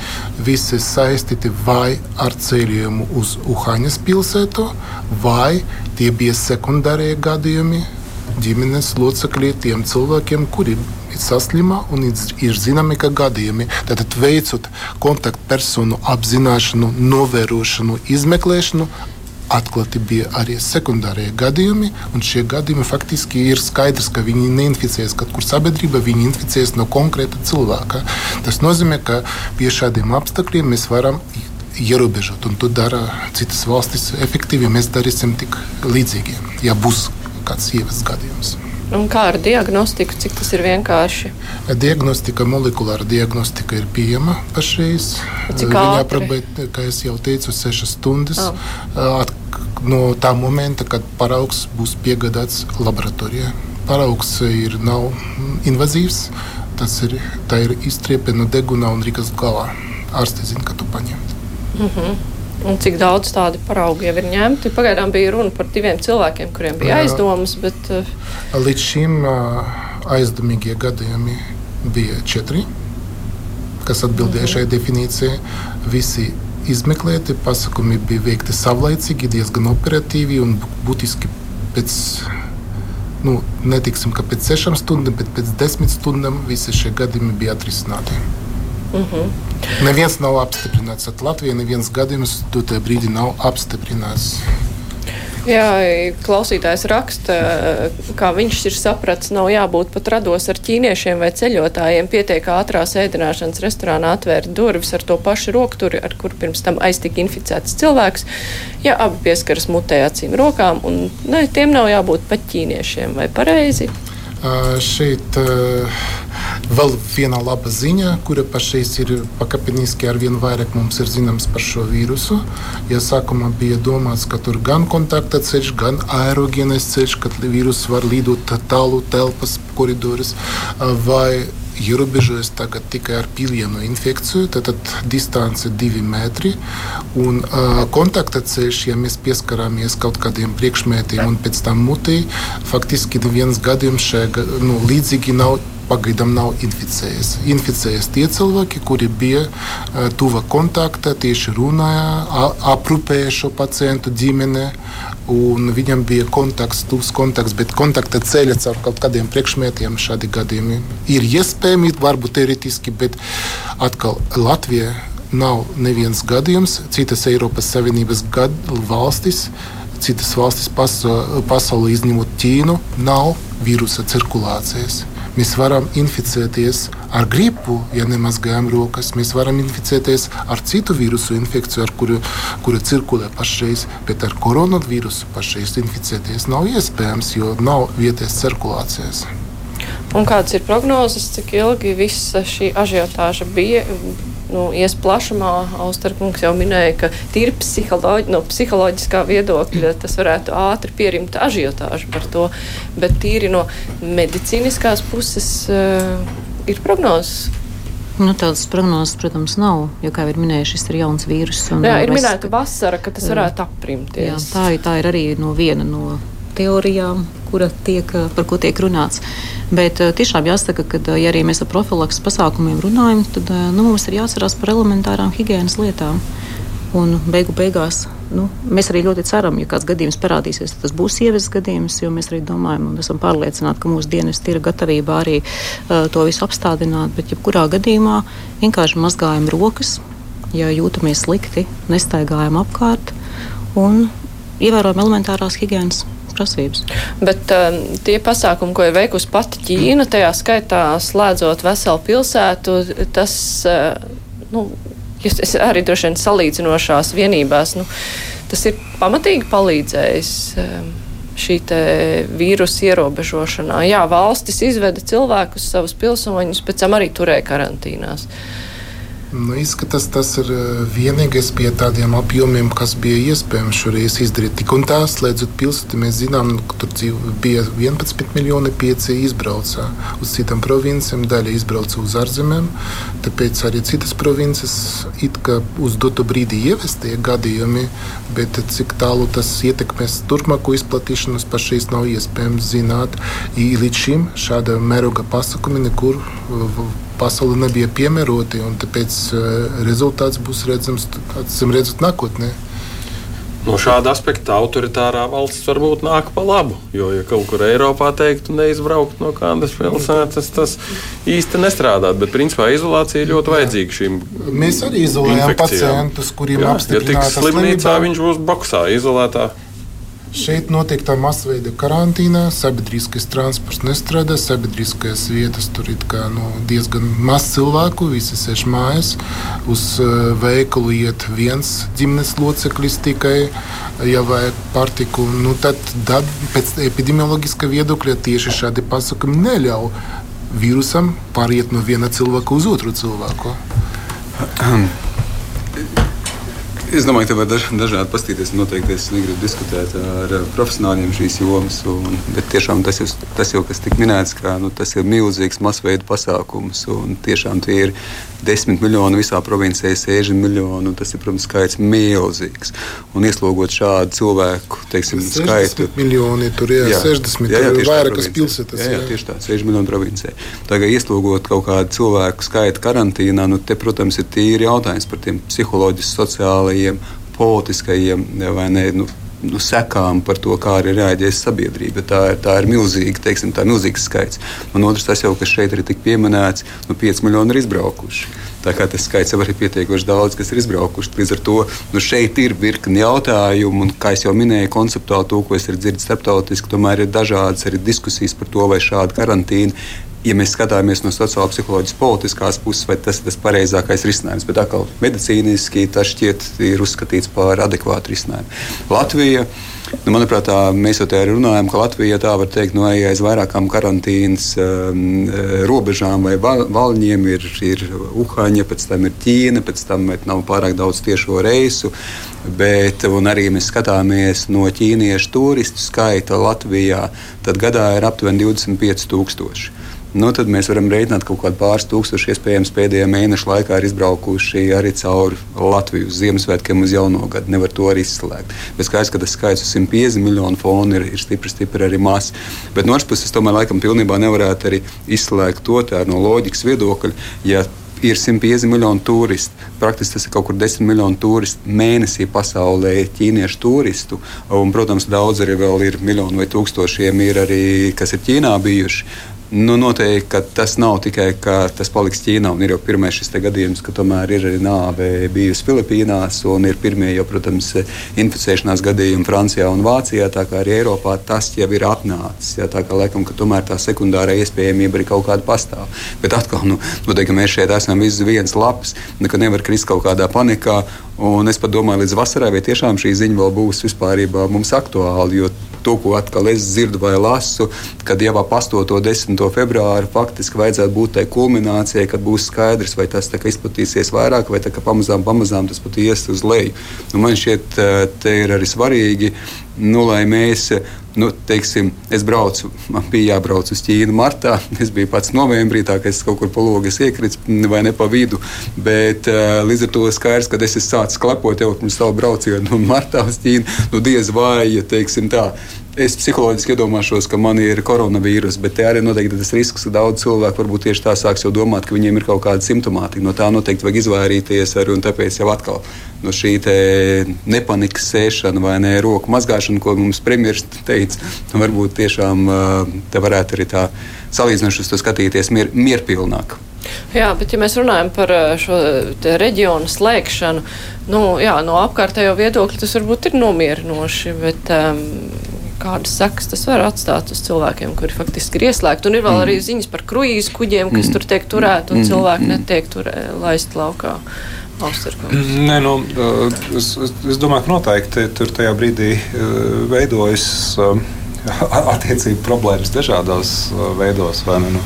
visi saistīti vai ar ceļojumu uz Uhaņas pilsētu, vai tie bija sekundārie gadījumi ģimenes locekļi tiem cilvēkiem, kuri saslima un ir zināmi gadījumi. Tātad veicot kontaktpersonu apzināšanu, novērošanu, izmeklēšanu. Atklāti bija arī sekundārie gadījumi, šie gadījumi faktiski ir skaidrs, ka viņi neinficējas kaut kur sabiedrībā, viņi inficējas no konkrēta cilvēka. Tas nozīmē, ka pie šādiem apstākļiem mēs varam ierobežot, un to dara citas valstis efektīvi. Mēs darīsim tik līdzīgi, ja būs kāds ievads gadījums. Un kā ar diagnostiku, cik tas ir vienkārši? Diagnostika, molekulāra diagnostika ir pieejama pašreiz. Viņa aprobē, kā jau teicu, sešas stundas oh. At, no tā momenta, kad paraugs būs piegādāts laboratorijā. Paraugs ir nav invazīvs, tas ir, ir izstriepe no deguna un rikas galā. Ārste zina, ka tu paņemt. Mm -hmm. Un cik daudz tādu paraugu jau ir ņemti? Pagaidām bija runa par diviem cilvēkiem, kuriem bija aizdomas. Bet... Eh, Līdz šim aizdomīgie gadījumi bija četri, kas atbildēja šai definīcijai. Visi izmeklēti, pasakumi bija veikti savlaicīgi, diezgan operatīvi un būtiski pēc. Nu, netiksim, ka pēc sešām stundām, bet pēc desmit stundām visi šie gadījumi bija atrisināti. Mhm. -huh. Neviens nav apstiprināts. At Latvijā neviens gadījums dotajā brīdī nav apstiprināts. Jā, klausītājs raksta, kā viņš ir sapratis, nav jābūt pat rados ar ķīniešiem vai ceļotājiem. Pietiek ātrās ēdināšanas restorānā atvērt durvis ar to pašu rokturi, ar kur pirms tam aiztika inficēts cilvēks. Ja abi pieskaras mutē acīm rokām, un ne, tiem nav jābūt pat ķīniešiem, vai pareizi? Uh, šeit uh, vēl viena laba ziņa, kura pašreiz ir pakāpeniski ar vien vairāk mums ir zināms par šo vīrusu. Ja sākumā bija domāts, ka tur gan kontakta ceļš, gan aerogēnais ceļš, ka vīruss var lidot tālu telpas koridorus vai ierobežojas tagad tikai ar pilienu infekciju, tad, distance ir divi metri. Un, uh, kontakta ceļš, ja mēs pieskarāmies kaut kādiem priekšmetiem un pēc tam mutī, faktiski neviens gadījums šajā nu, līdzīgi nav pagaidām nav inficējies. Inficējies tie cilvēki, kuri bija uh, tuva kontakta, tieši runāja, aprūpēja šo pacientu ģimene, un viņam bija kontakts, tuvs kontakts, bet kontakta ceļa caur kaut kādiem priekšmetiem šādi gadījumi ir iespējami, varbūt teoretiski, bet atkal Latvija nav neviens gadījums, citas Eiropas Savienības gad, valstis. Citas valstis pasaulē, izņemot Ķīnu, nav vīrusa cirkulācijas. Mēs varam inficēties ar gripu, ja nemazgājam rokas. Mēs varam inficēties ar citu vīrusu infekciju, ar kuru, kura cirkulē pašreiz, bet ar koronavīrusu pašreiz inficēties nav iespējams, jo nav vietējas cirkulācijas. Un kādas ir prognozes, cik ilgi visa šī ažiotāža bija? Nu, ies plašumā, Austerkungs jau minēja, ka tīri psiholoģi, no psiholoģiskā viedokļa tas varētu ātri pierimt ažiotāžu par to, bet tīri no medicīniskās puses uh, ir prognozes. Nu, tādas prognozes, protams, nav. Jo, kā jau minēju, šis ir jauns vīrus. Jā, ir minēta vasara, ka tas varētu aprimties. Jā, tā, tā ir arī no viena no teorijām, tiek, par ko tiek runāts. Bet tiešām jāsaka, ka, ja arī mēs ar profilaks pasākumiem runājam, tad nu, mums ir jāatcerās par elementārām higiēnas lietām. Un beigu beigās nu, mēs arī ļoti ceram, ja kāds gadījums parādīsies, tad tas būs sievietes gadījums, jo mēs arī domājam un esam pārliecināti, ka mūsu dienesti ir gatavībā arī uh, to visu apstādināt. Bet, jebkurā gadījumā, vienkārši mazgājam rokas, ja jūtamies slikti, nestaigājam apkārt un ievērojam elementārās higiēnas prasības. Bet um, tie pasākumi, ko ir veikusi pati Ķīna, tajā skaitā slēdzot veselu pilsētu, tas, uh, nu, es arī droši vien salīdzinošās vienībās, nu, tas ir pamatīgi palīdzējis. Um, šī vīrusu ierobežošanā. Jā, valstis izveda cilvēkus, savus pilsoņus, pēc tam arī turēja karantīnās. Nu, izskatās, tas ir vienīgais pie tādiem apjomiem, kas bija iespējams šoreiz izdarīt. Tik un tā, slēdzot pilsētu, mēs zinām, ka tur bija 11 miljoni pieci izbraucā uz citām provincijām, daļa izbrauca uz ārzemēm. Tāpēc arī citas provinces it kā uz dotu brīdi ievestie gadījumi, bet cik tālu tas ietekmēs turpmāko izplatīšanos, pašreiz nav iespējams zināt. I līdz šim šāda mēroga pasakumi nekur pasaule nebija piemēroti, un tāpēc eh, rezultāts būs redzams, acīm redzot, nākotnē. No šāda aspekta autoritārā valsts varbūt nāk pa labu. Jo, ja kaut kur Eiropā teiktu, neizbraukt no kādas pilsētas, tas īsti nestrādāt. Bet, principā, izolācija ir ļoti vajadzīga šīm. Mēs arī izolējam pacientus, kuriem apstiprināta ja slimnīcā, viņš būs boxā, izolētā Šeit notiek tā masveida karantīna, sabiedriskais transports nestrādā, sabiedriskās vietas tur ir kā, nu, diezgan maz cilvēku, visi sēž mājās. Uz uh, veikalu iet viens ģimenes loceklis tikai, ja vajag pārtiku. Nu, tad, tad pēc epidemioloģiska viedokļa tieši šādi pasakumi neļauj vīrusam pāriet no viena cilvēka uz otru cilvēku. Es domāju, ka var daž, dažādi paskatīties. Noteikti es negribu diskutēt ar profesionāļiem šīs jomas. Un, bet tiešām tas, jau, tas jau, kas tika minēts, ka nu, tas ir milzīgs masveida pasākums. Tiešām tie ir desmit miljoni visā provincijā, 60 miljoni. Tas ir, protams, skaits milzīgs. Un ieslogot šādu cilvēku teiksim, 60 skaitu. Miljoni, tur ir jā, 60 jā, jā, vairākas pilsētas. Jā, jā, tieši tā, 60 miljoni provincijā. Tagad ieslogot kaut kādu cilvēku skaitu karantīnā, nu, te, protams, ir tīri jautājums par tiem psiholoģiski, sociālajiem, politiskajiem vai ne. Nu, nu, sekām par to, kā arī reaģēs sabiedrība. Tā, tā ir milzīga, teiksim, tā milzīgs skaits. Un otrs, tas jau, kas šeit ir tik pieminēts, nu, 5 miljoni ir izbraukuši. Tā kā tas skaits jau ir pietiekoši daudz, kas ir izbraukuši. Līdz ar to nu, šeit ir virkni jautājumu, un, kā jau minēju, konceptuāli to, ko es dzirdēju starptautiski, tomēr ir dažādas arī diskusijas par to, vai šāda karantīna ja mēs skatāmies no sociālās, psiholoģiskās, politiskās puses, vai tas ir tas pareizākais risinājums. Bet atkal medicīniski tas šķiet ir uzskatīts par adekvātu risinājumu. Latvija. Nu, manuprāt, tā, mēs jau tādā runājam, ka Latvija tā var teikt, no nu, aiz vairākām karantīnas um, robežām vai valņiem ir, ir Uhaņa, pēc tam ir Ķīna, pēc tam nav pārāk daudz tiešo reisu. Bet arī mēs skatāmies no ķīniešu turistu skaita Latvijā, tad gadā ir aptuveni 25,000 nu, tad mēs varam rēķināt, ka kaut kādi pāris tūkstoši iespējams pēdējā mēneša laikā ir izbraukuši arī cauri Latviju uz Ziemassvētkiem, uz jauno gadu. Nevar to arī izslēgt. Bet skaidrs, ka tas skaits uz 150 miljonu fonu ir, ir stipri, stipri arī mazs. Bet no otras puses, es tomēr laikam pilnībā nevarētu arī izslēgt to no loģikas viedokļa. Ja ir 150 miljoni turistu. Praktiski tas ir kaut kur 10 miljoni turistu mēnesī pasaulē, ķīniešu turistu. Un, protams, daudz arī vēl ir miljoni vai tūkstošiem, ir arī, kas ir Ķīnā bijuši. Nu, noteikti tas nav tikai tas paliks Ķīnā. Ir jau pirmais šis gadījums, ka tomēr ir arī nāve bijusi Filipīnās, un ir pirmie, jau, protams, inficēšanās gadījumi Francijā un Vācijā. Tā kā arī Eiropā tas jau ir atnācis. Jā, tā kā laikam, ka tomēr tā sekundārā iespējamība arī kaut kāda pastāv. Bet atkal, nu, noteikti mēs šeit esam visi viens lapas, ka nevar krist kaut kādā panikā. Un es pat domāju, līdz vasarai, vai tiešām šī ziņa vēl būs vispār mums aktuāla. Jo to, ko atkal es dzirdu vai lasu, kad jau ap 8. un 10. februāru faktiski vajadzētu būt tai kulminācijai, kad būs skaidrs, vai tas izplatīsies vairāk, vai pamazām, pamazām tas pat ies uz leju. Nu, man šķiet, eh, te ir arī svarīgi, nu, lai mēs nu, teiksim, es braucu, man bija jābrauc uz Ķīnu martā. Es biju pats novembrī, tā kā es kaut kur pa logas iekritu vai ne pa vidu. Bet uh, līdz ar to skaidrs, ka es sācis klepot jau pirms savu braucienu martā uz Ķīnu. Nu, diez vai, ja teiksim tā. Es psiholoģiski iedomāšos, ka man ir koronavīruss, bet arī noteikti tas risks, ka daudz cilvēku varbūt tieši tā sāks jau domāt, ka viņiem ir kaut kāda simptomātika. No tā noteikti vajag izvairīties, arī, tāpēc jau atkal no šī nepanikas sēšana vai ne roku mazgāšana, ko mums premjerministrs teica, nu, varbūt tiešām te varētu arī tā salīdzinoši uz to skatīties mier, mierpilnāk. Jā, bet ja mēs runājam par šo reģionu slēgšanu, nu, jā, no apkārtējo viedokļa tas varbūt ir nomierinoši, bet um, kādas sekas tas var atstāt uz cilvēkiem, kuri faktiski ir ieslēgti. Un ir vēl mm. arī ziņas par kruīzu kuģiem, kas mm. tur tiek turēti un mm. cilvēki netiek turē, laist laukā. Nē, nu, es, es domāju, ka noteikti tur tajā brīdī veidojas attiecību problēmas dažādos veidos. Nu, nu,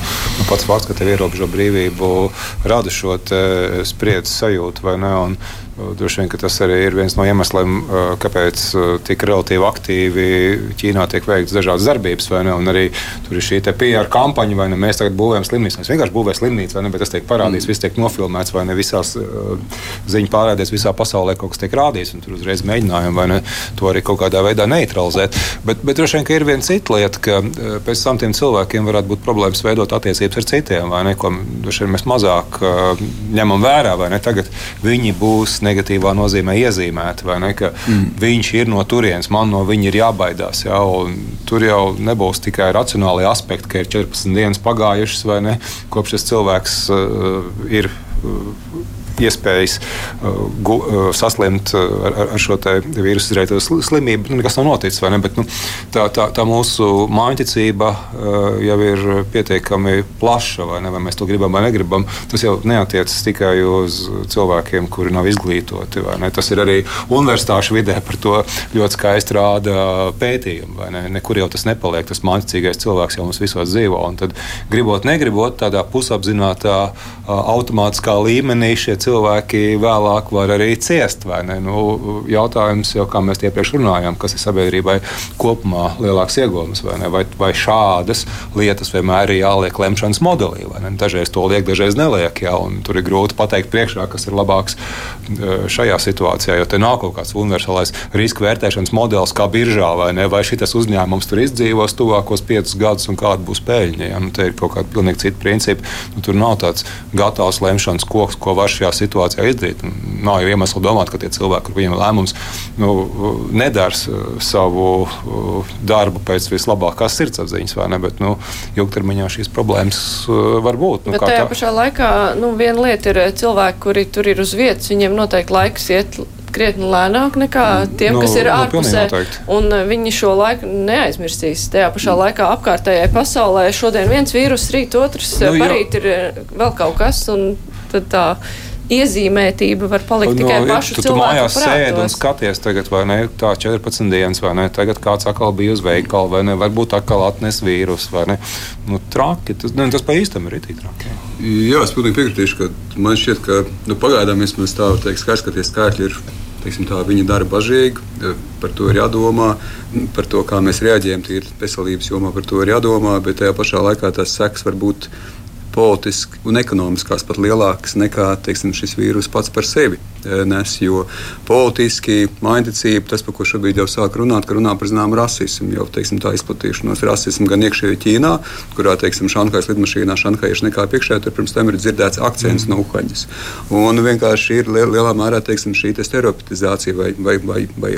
pats fakts, ka tev ierobežo brīvību, rada šo spriedzes sajūtu, vai ne? Un, Droši vien tas arī ir viens no iemesliem, kāpēc tik relatīvi aktīvi Ķīnā tiek veikts dažādas darbības. Arī tur ir šī PR kampaņa, vai ne mēs tagad būvējam slimnīcu. Mēs vienkārši būvējam slimnīcu, vai ne, bet tas tiek parādīts, mm. viss tiek nofilmēts, vai ne visās ziņu pārādēs, visā pasaulē kaut kas tiek rādīts. Tur uzreiz mēģinājumi vai ne to arī kaut kādā veidā neutralizēt. Bet, bet droši vien ir viena cita lieta, ka pēc tam tiem cilvēkiem varētu būt problēmas veidot attiecības ar citiem, vai ne, ko mēs mazāk ņemam vērā. Tagad viņi būs negatīvā nozīmē iezīmēti, mm. viņš ir no turienes, man no viņa ir jābaidās. Ja? Tur jau nebūs tikai racionāli aspekti, ka ir 14 dienas pagājušas, vai ne? Kopš šis cilvēks uh, ir. Uh, iespējas uh, gu, uh, saslimt uh, ar, ar šo vīrusu izraisīto slimību. Nu, nekas nav noticis. Ne? Bet, nu, tā, tā, tā mūsu mājiņticība jau ir pietiekami plaša, vai, ne? vai mēs to gribam vai negribam. Tas jau neatiecas tikai uz cilvēkiem, kuri nav izglītoti. Tas ir arī universitāšu vidē par to ļoti skaisti rāda pētījumi. Ne? Nekur jau tas nepaliek. Tas mākslīgais cilvēks jau mums visos dzīvo. Un tad, gribot, negribot, tādā pusapzinātā, automātiskā līmenī šie cilvēki cilvēki vēlāk var arī ciest. Nu, jautājums jau, kā mēs iepriekš runājām, kas ir sabiedrībai kopumā lielāks iegūms, vai, vai, vai šādas lietas vienmēr ir jāliek lemšanas modelī. Dažreiz to liek, dažreiz neliek. Jā, tur ir grūti pateikt priekšā, kas ir labāks e, šajā situācijā, jo te nav kaut kāds universālais riska vērtēšanas modelis, kā biržā, vai, ne, vai šis uzņēmums tur izdzīvos tuvākos piecus gadus un kāda būs peļņa. Ja? Nu, te ir kaut kāda pilnīgi cita principa. Nu, tur nav tāds gatavs lemšanas koks, ko var šajā situācijā izdarīt. Nav jau iemesla domāt, ka tie cilvēki, kuriem ir lēmums, nu, nedara savu uh, darbu pēc vislabākās sirdsapziņas, vai ne? Bet nu, ilgtermiņā šīs problēmas uh, var būt. Nu, Bet tajā tā? pašā laikā nu, viena lieta ir cilvēki, kuri tur ir uz vietas, viņiem noteikti laiks iet krietni lēnāk nekā tiem, no, kas ir ārpusē. No un uh, viņi šo laiku neaizmirsīs. Tajā pašā mm. laikā apkārtējai pasaulē šodien viens vīrus, rīt otrs, nu, parīt ir vēl kaut kas. Tā iezīmētība var palikt no, tikai pašu tu, tu cilvēku mājās sēdi un skaties tagad, vai ne, tā 14 dienas, vai ne, tagad kāds atkal bija uz veikalu, vai ne, varbūt atkal atnes vīrusu, vai ne. Nu, traki, tas, ne, tas pa īstam ir itī traki. Jā, es pilnīgi piekritīšu, ka man šķiet, ka nu, pagaidām vismaz tā, teiks, skaidrs, ka tie skaitļi ir teiksim, tā, viņa dara bažīgi, par to ir jādomā, par to, kā mēs reaģējam, tīri veselības jomā, par to ir jādomā, bet tajā pašā laikā tās sekas var būt politiski un ekonomiskās pat lielākas nekā teiksim, šis vīrus pats par sevi. Eh, nes. Jo politiski mainticība, tas, par ko šobrīd jau sāk runāt, ka runā par zināmu rasismu, jau teiksim, tā izplatīšanos rasismu gan iekšēji Ķīnā, kurā, teiksim, Šanhais lidmašīnā šanhaieši nekā piekšā, tur pirms tam ir dzirdēts akcents mm. no Uhaņas. Un vienkārši ir lielā mērā teiksim, šī te stereotipizācija vai, vai, vai, vai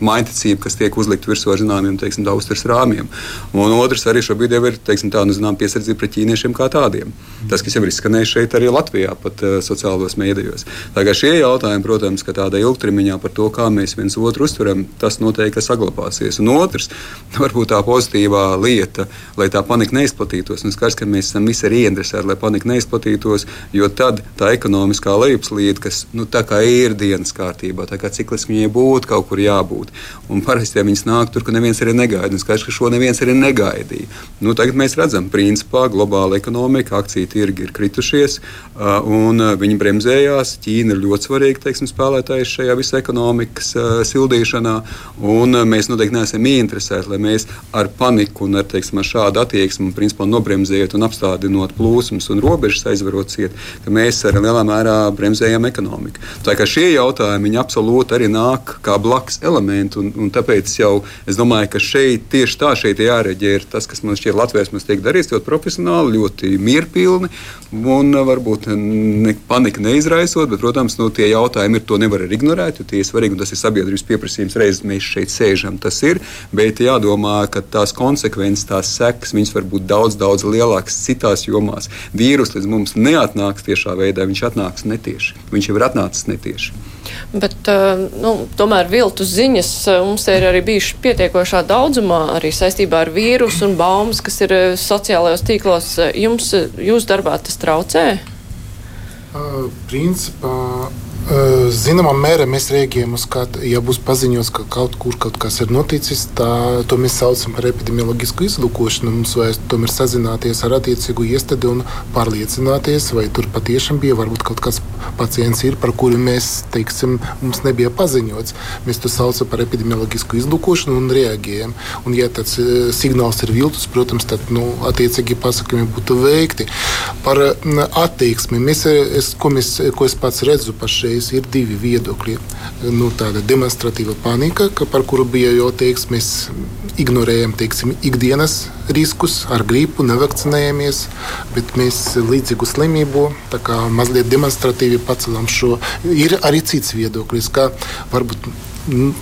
mainticība, kas tiek uzlikt virsū ar zināmiem teiksim, austras rāmjiem. Un otrs arī šobrīd jau ir teiksim, tā, nu, zinām, piesardzība pret ķīniešiem kā tādiem. Tas, kas jau ir izskanējis šeit arī Latvijā, pat uh, sociālajos mēdījos. Tagad šie jautājumi jautājumi, protams, ka tādā ilgtermiņā par to, kā mēs viens otru uztveram, tas noteikti saglabāsies. Un otrs, varbūt tā pozitīvā lieta, lai tā panika neizplatītos. Un skaidrs, ka mēs esam visi arī ieinteresēti, lai panika neizplatītos, jo tad tā ekonomiskā lejupslīde, kas nu, ir dienas kārtībā, tā kā cikliski viņai būtu kaut kur jābūt. Un parasti, ja viņas nāk tur, ka neviens arī negaida, un skaidrs, ka šo neviens arī negaidīja. Nu, tagad mēs redzam, principā globāla ekonomika, akciju tirgi ir kritušies, un viņi bremzējās. Ķīna ir ļoti svarīga svarīgi teiksim, spēlētājs šajā visā ekonomikas uh, sildīšanā. Un, uh, mēs noteikti neesam ieinteresēti, lai mēs ar paniku un ar, teiksim, ar šādu attieksmi principā, nobremzējot un apstādinot plūsmas un robežas aizvarot ciet, ka mēs arī lielā mērā bremzējam ekonomiku. Tā kā šie jautājumi absolūti arī nāk kā blakus elementi. Un, un tāpēc jau es domāju, ka šeit tieši tā šeit jārēģē ir tas, kas man šķiet Latvijas mums tiek darīts ļoti profesionāli, ļoti mierpilni un varbūt ne, panika neizraisot, bet, protams, nu, tie jautājumi jautājumi ir, to nevar arī ignorēt, jo tie ir svarīgi, un tas ir sabiedrības pieprasījums. Reizes mēs šeit sēžam, tas ir, bet jādomā, ka tās konsekvences, tās sekas, viņas var būt daudz, daudz lielākas citās jomās. Vīrus līdz mums neatnāks tiešā veidā, viņš atnāks netieši. Viņš jau ir atnācis netieši. Bet, eh, nu, tomēr viltus ziņas eh, mums ir arī bijušas pietiekošā daudzumā, arī saistībā ar vīrusu un baumas, kas ir eh, sociālajos tīklos. Jums, jūs darbā tas traucē? Uh, principā Zināmā mērā mēs rēģējam uz kādu, ja būs paziņots, ka kaut kur kaut kas ir noticis, tā, to mēs saucam par epidemioloģisku izlūkošanu. Mums vajag tomēr sazināties ar attiecīgu iestādi un pārliecināties, vai tur patiešām bija varbūt kaut kāds pacients, ir, par kuru mēs, teiksim, mums nebija paziņots. Mēs to saucam par epidemioloģisku izlūkošanu un reaģējam. Un, ja tāds signāls ir viltus, protams, tad nu, attiecīgi pasakojumi būtu veikti. Par attieksmi, mēs, es, ko, mēs, ko es pats redzu pašreiz reiz ir divi viedokļi. Nu, tāda demonstratīva panika, par kuru bija jau teikts, mēs ignorējam teiksim, ikdienas riskus ar gripu, nevakcinējamies, bet mēs līdzīgu slimību mazliet demonstratīvi pacelam šo. Ir arī cits viedoklis, ka varbūt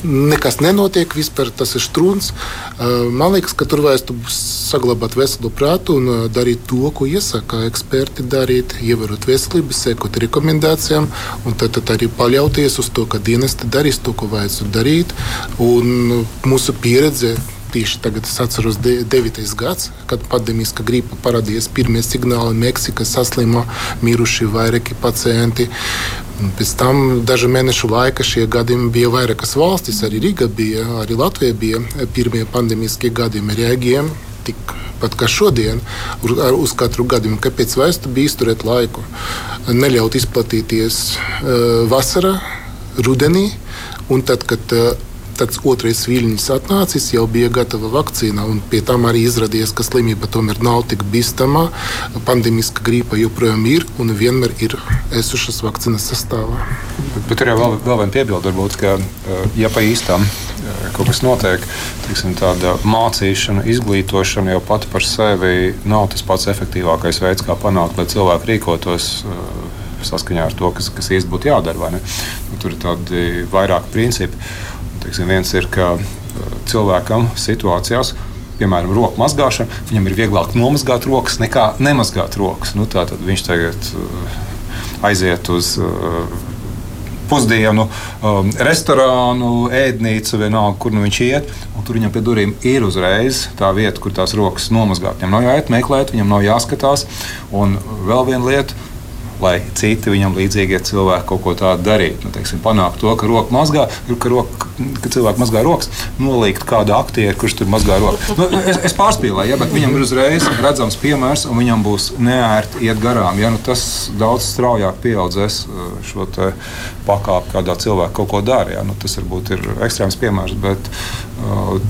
nekas nenotiek, vispār tas ir strūns. Man liekas, ka tur vajag saglabāt veselu prātu un darīt to, ko iesaka eksperti darīt, ievērot veselību, sekot rekomendācijām, un tad, tad arī paļauties uz to, ka dienesti darīs to, ko vajadzētu darīt. Un mūsu pieredze tieši tagad es atceros 9. gads, kad pandēmiskā gripa parādījās pirmie signāli Meksika saslima, miruši vairāki pacienti. Pēc tam dažu mēnešu laikā šie gadījumi bija vairākas valstis, arī Riga bija, arī Latvija bija pirmie pandēmiskie gadījumi. Reaģējām tikpat kā šodien uz katru gadījumu. Kāpēc vaistu bija izturēt laiku, neļaut izplatīties uh, vasarā, rudenī, un tad, kad tāds otrais viļņš atnācis, jau bija gatava vakcīna, un pie tam arī izrādījās, ka slimība tomēr nav tik bīstama. Pandemiska gripa joprojām ir un vienmēr ir esušas vakcīnas sastāvā. Bet, bet tur jau vēl, vēl viena piebilde, varbūt, ka, eh, ja pa īstām eh, kaut kas notiek, tiksim, tāda mācīšana, izglītošana jau pati par sevi nav tas pats efektīvākais veids, kā panākt, lai cilvēki rīkotos eh, saskaņā ar to, kas, kas īstenībā būtu jādara. Nu, tur ir tādi vairāki principi. Teiksim, viens ir, ka uh, cilvēkam situācijās, piemēram, roku mazgāšana, viņam ir vieglāk nomazgāt rokas nekā nemazgāt rokas. Nu, tad viņš tagad uh, aiziet uz uh, pusdienu um, restorānu, ēdnīcu, vienalga, kur nu viņš iet. Tur viņam pie durvīm ir uzreiz tā vieta, kur tās rokas nomazgāt. Viņam nav jāiet meklēt, viņam nav jāskatās. Un vēl viena lieta lai citi viņam līdzīgie cilvēki kaut ko tādu darītu. Nu, teiksim, panākt to, ka roka mazgā, ka, roka, ka cilvēks mazgā rokas, nolikt kādu aktieru, kurš tur mazgā rokas. Nu, es, es pārspīlēju, ja, bet viņam ir uzreiz redzams piemērs, un viņam būs neērti iet garām. Ja, nu, tas daudz straujāk pieaudzēs uh, šo pakāpi, kādā cilvēks kaut ko dara. Ja. Nu, tas varbūt ir ekstrēms piemērs, bet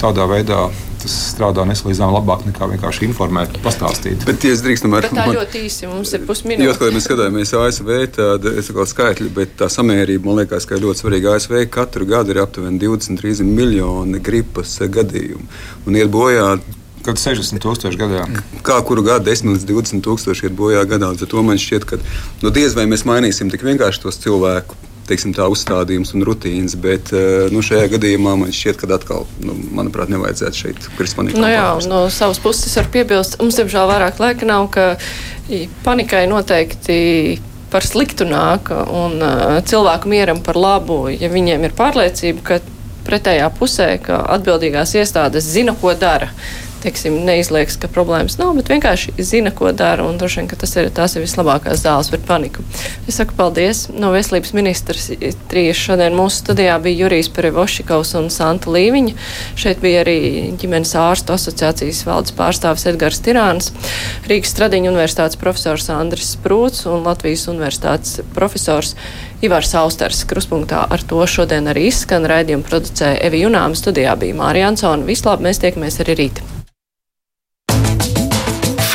tādā veidā tas strādā nesalīdzinām labāk nekā vienkārši informēt, pastāstīt. Bet, ja es drīkst, tomēr, bet tā man, ļoti īsi mums ir pusminūte. Jo, kad mēs skatāmies ASV, tad es kā skaitļi, bet tā samērība man liekas, ka ir ļoti svarīga. ASV katru gadu ir aptuveni 20-30 miljoni gripas gadījumu un iet bojā Kad 60 tūkstoši gadā. Kā kuru gadu 10 līdz 20 tūkstoši iet bojā gadā. Tad man šķiet, ka nu, diez vai mēs mainīsim tik vienkārši tos cilvēku teiksim, tā, uzstādījums un rutīnas. Bet eh, nu, šajā gadījumā man šķiet, ka atkal, nu, manuprāt, nevajadzētu šeit krist panikā. Nu, jā, no savas puses var piebilst, mums, diemžēl, vairāk laika nav, ka panikai noteikti par sliktu nāk un uh, cilvēku mieram par labu, ja viņiem ir pārliecība, ka pretējā pusē, ka atbildīgās iestādes zina, ko dara teiksim, neizlieks, ka problēmas nav, bet vienkārši zina, ko dara. Un droši vien, ka tas ir, tās ir vislabākās zāles pret paniku. Es saku paldies. No veselības ministrs trīs šodien mūsu studijā bija Jurijs Perevošikovs un Santa Līviņa. Šeit bija arī ģimenes ārstu asociācijas valdes pārstāvis Edgars Tirāns, Rīgas Stradiņa universitātes profesors Andris Sprūts un Latvijas universitātes profesors Ivars Austers. Kruspunktā ar to šodien arī izskan raidījumu producēja Evi Junāma. Studijā bija Mārija Ansona. Vislabāk, mēs tiekamies arī rīt.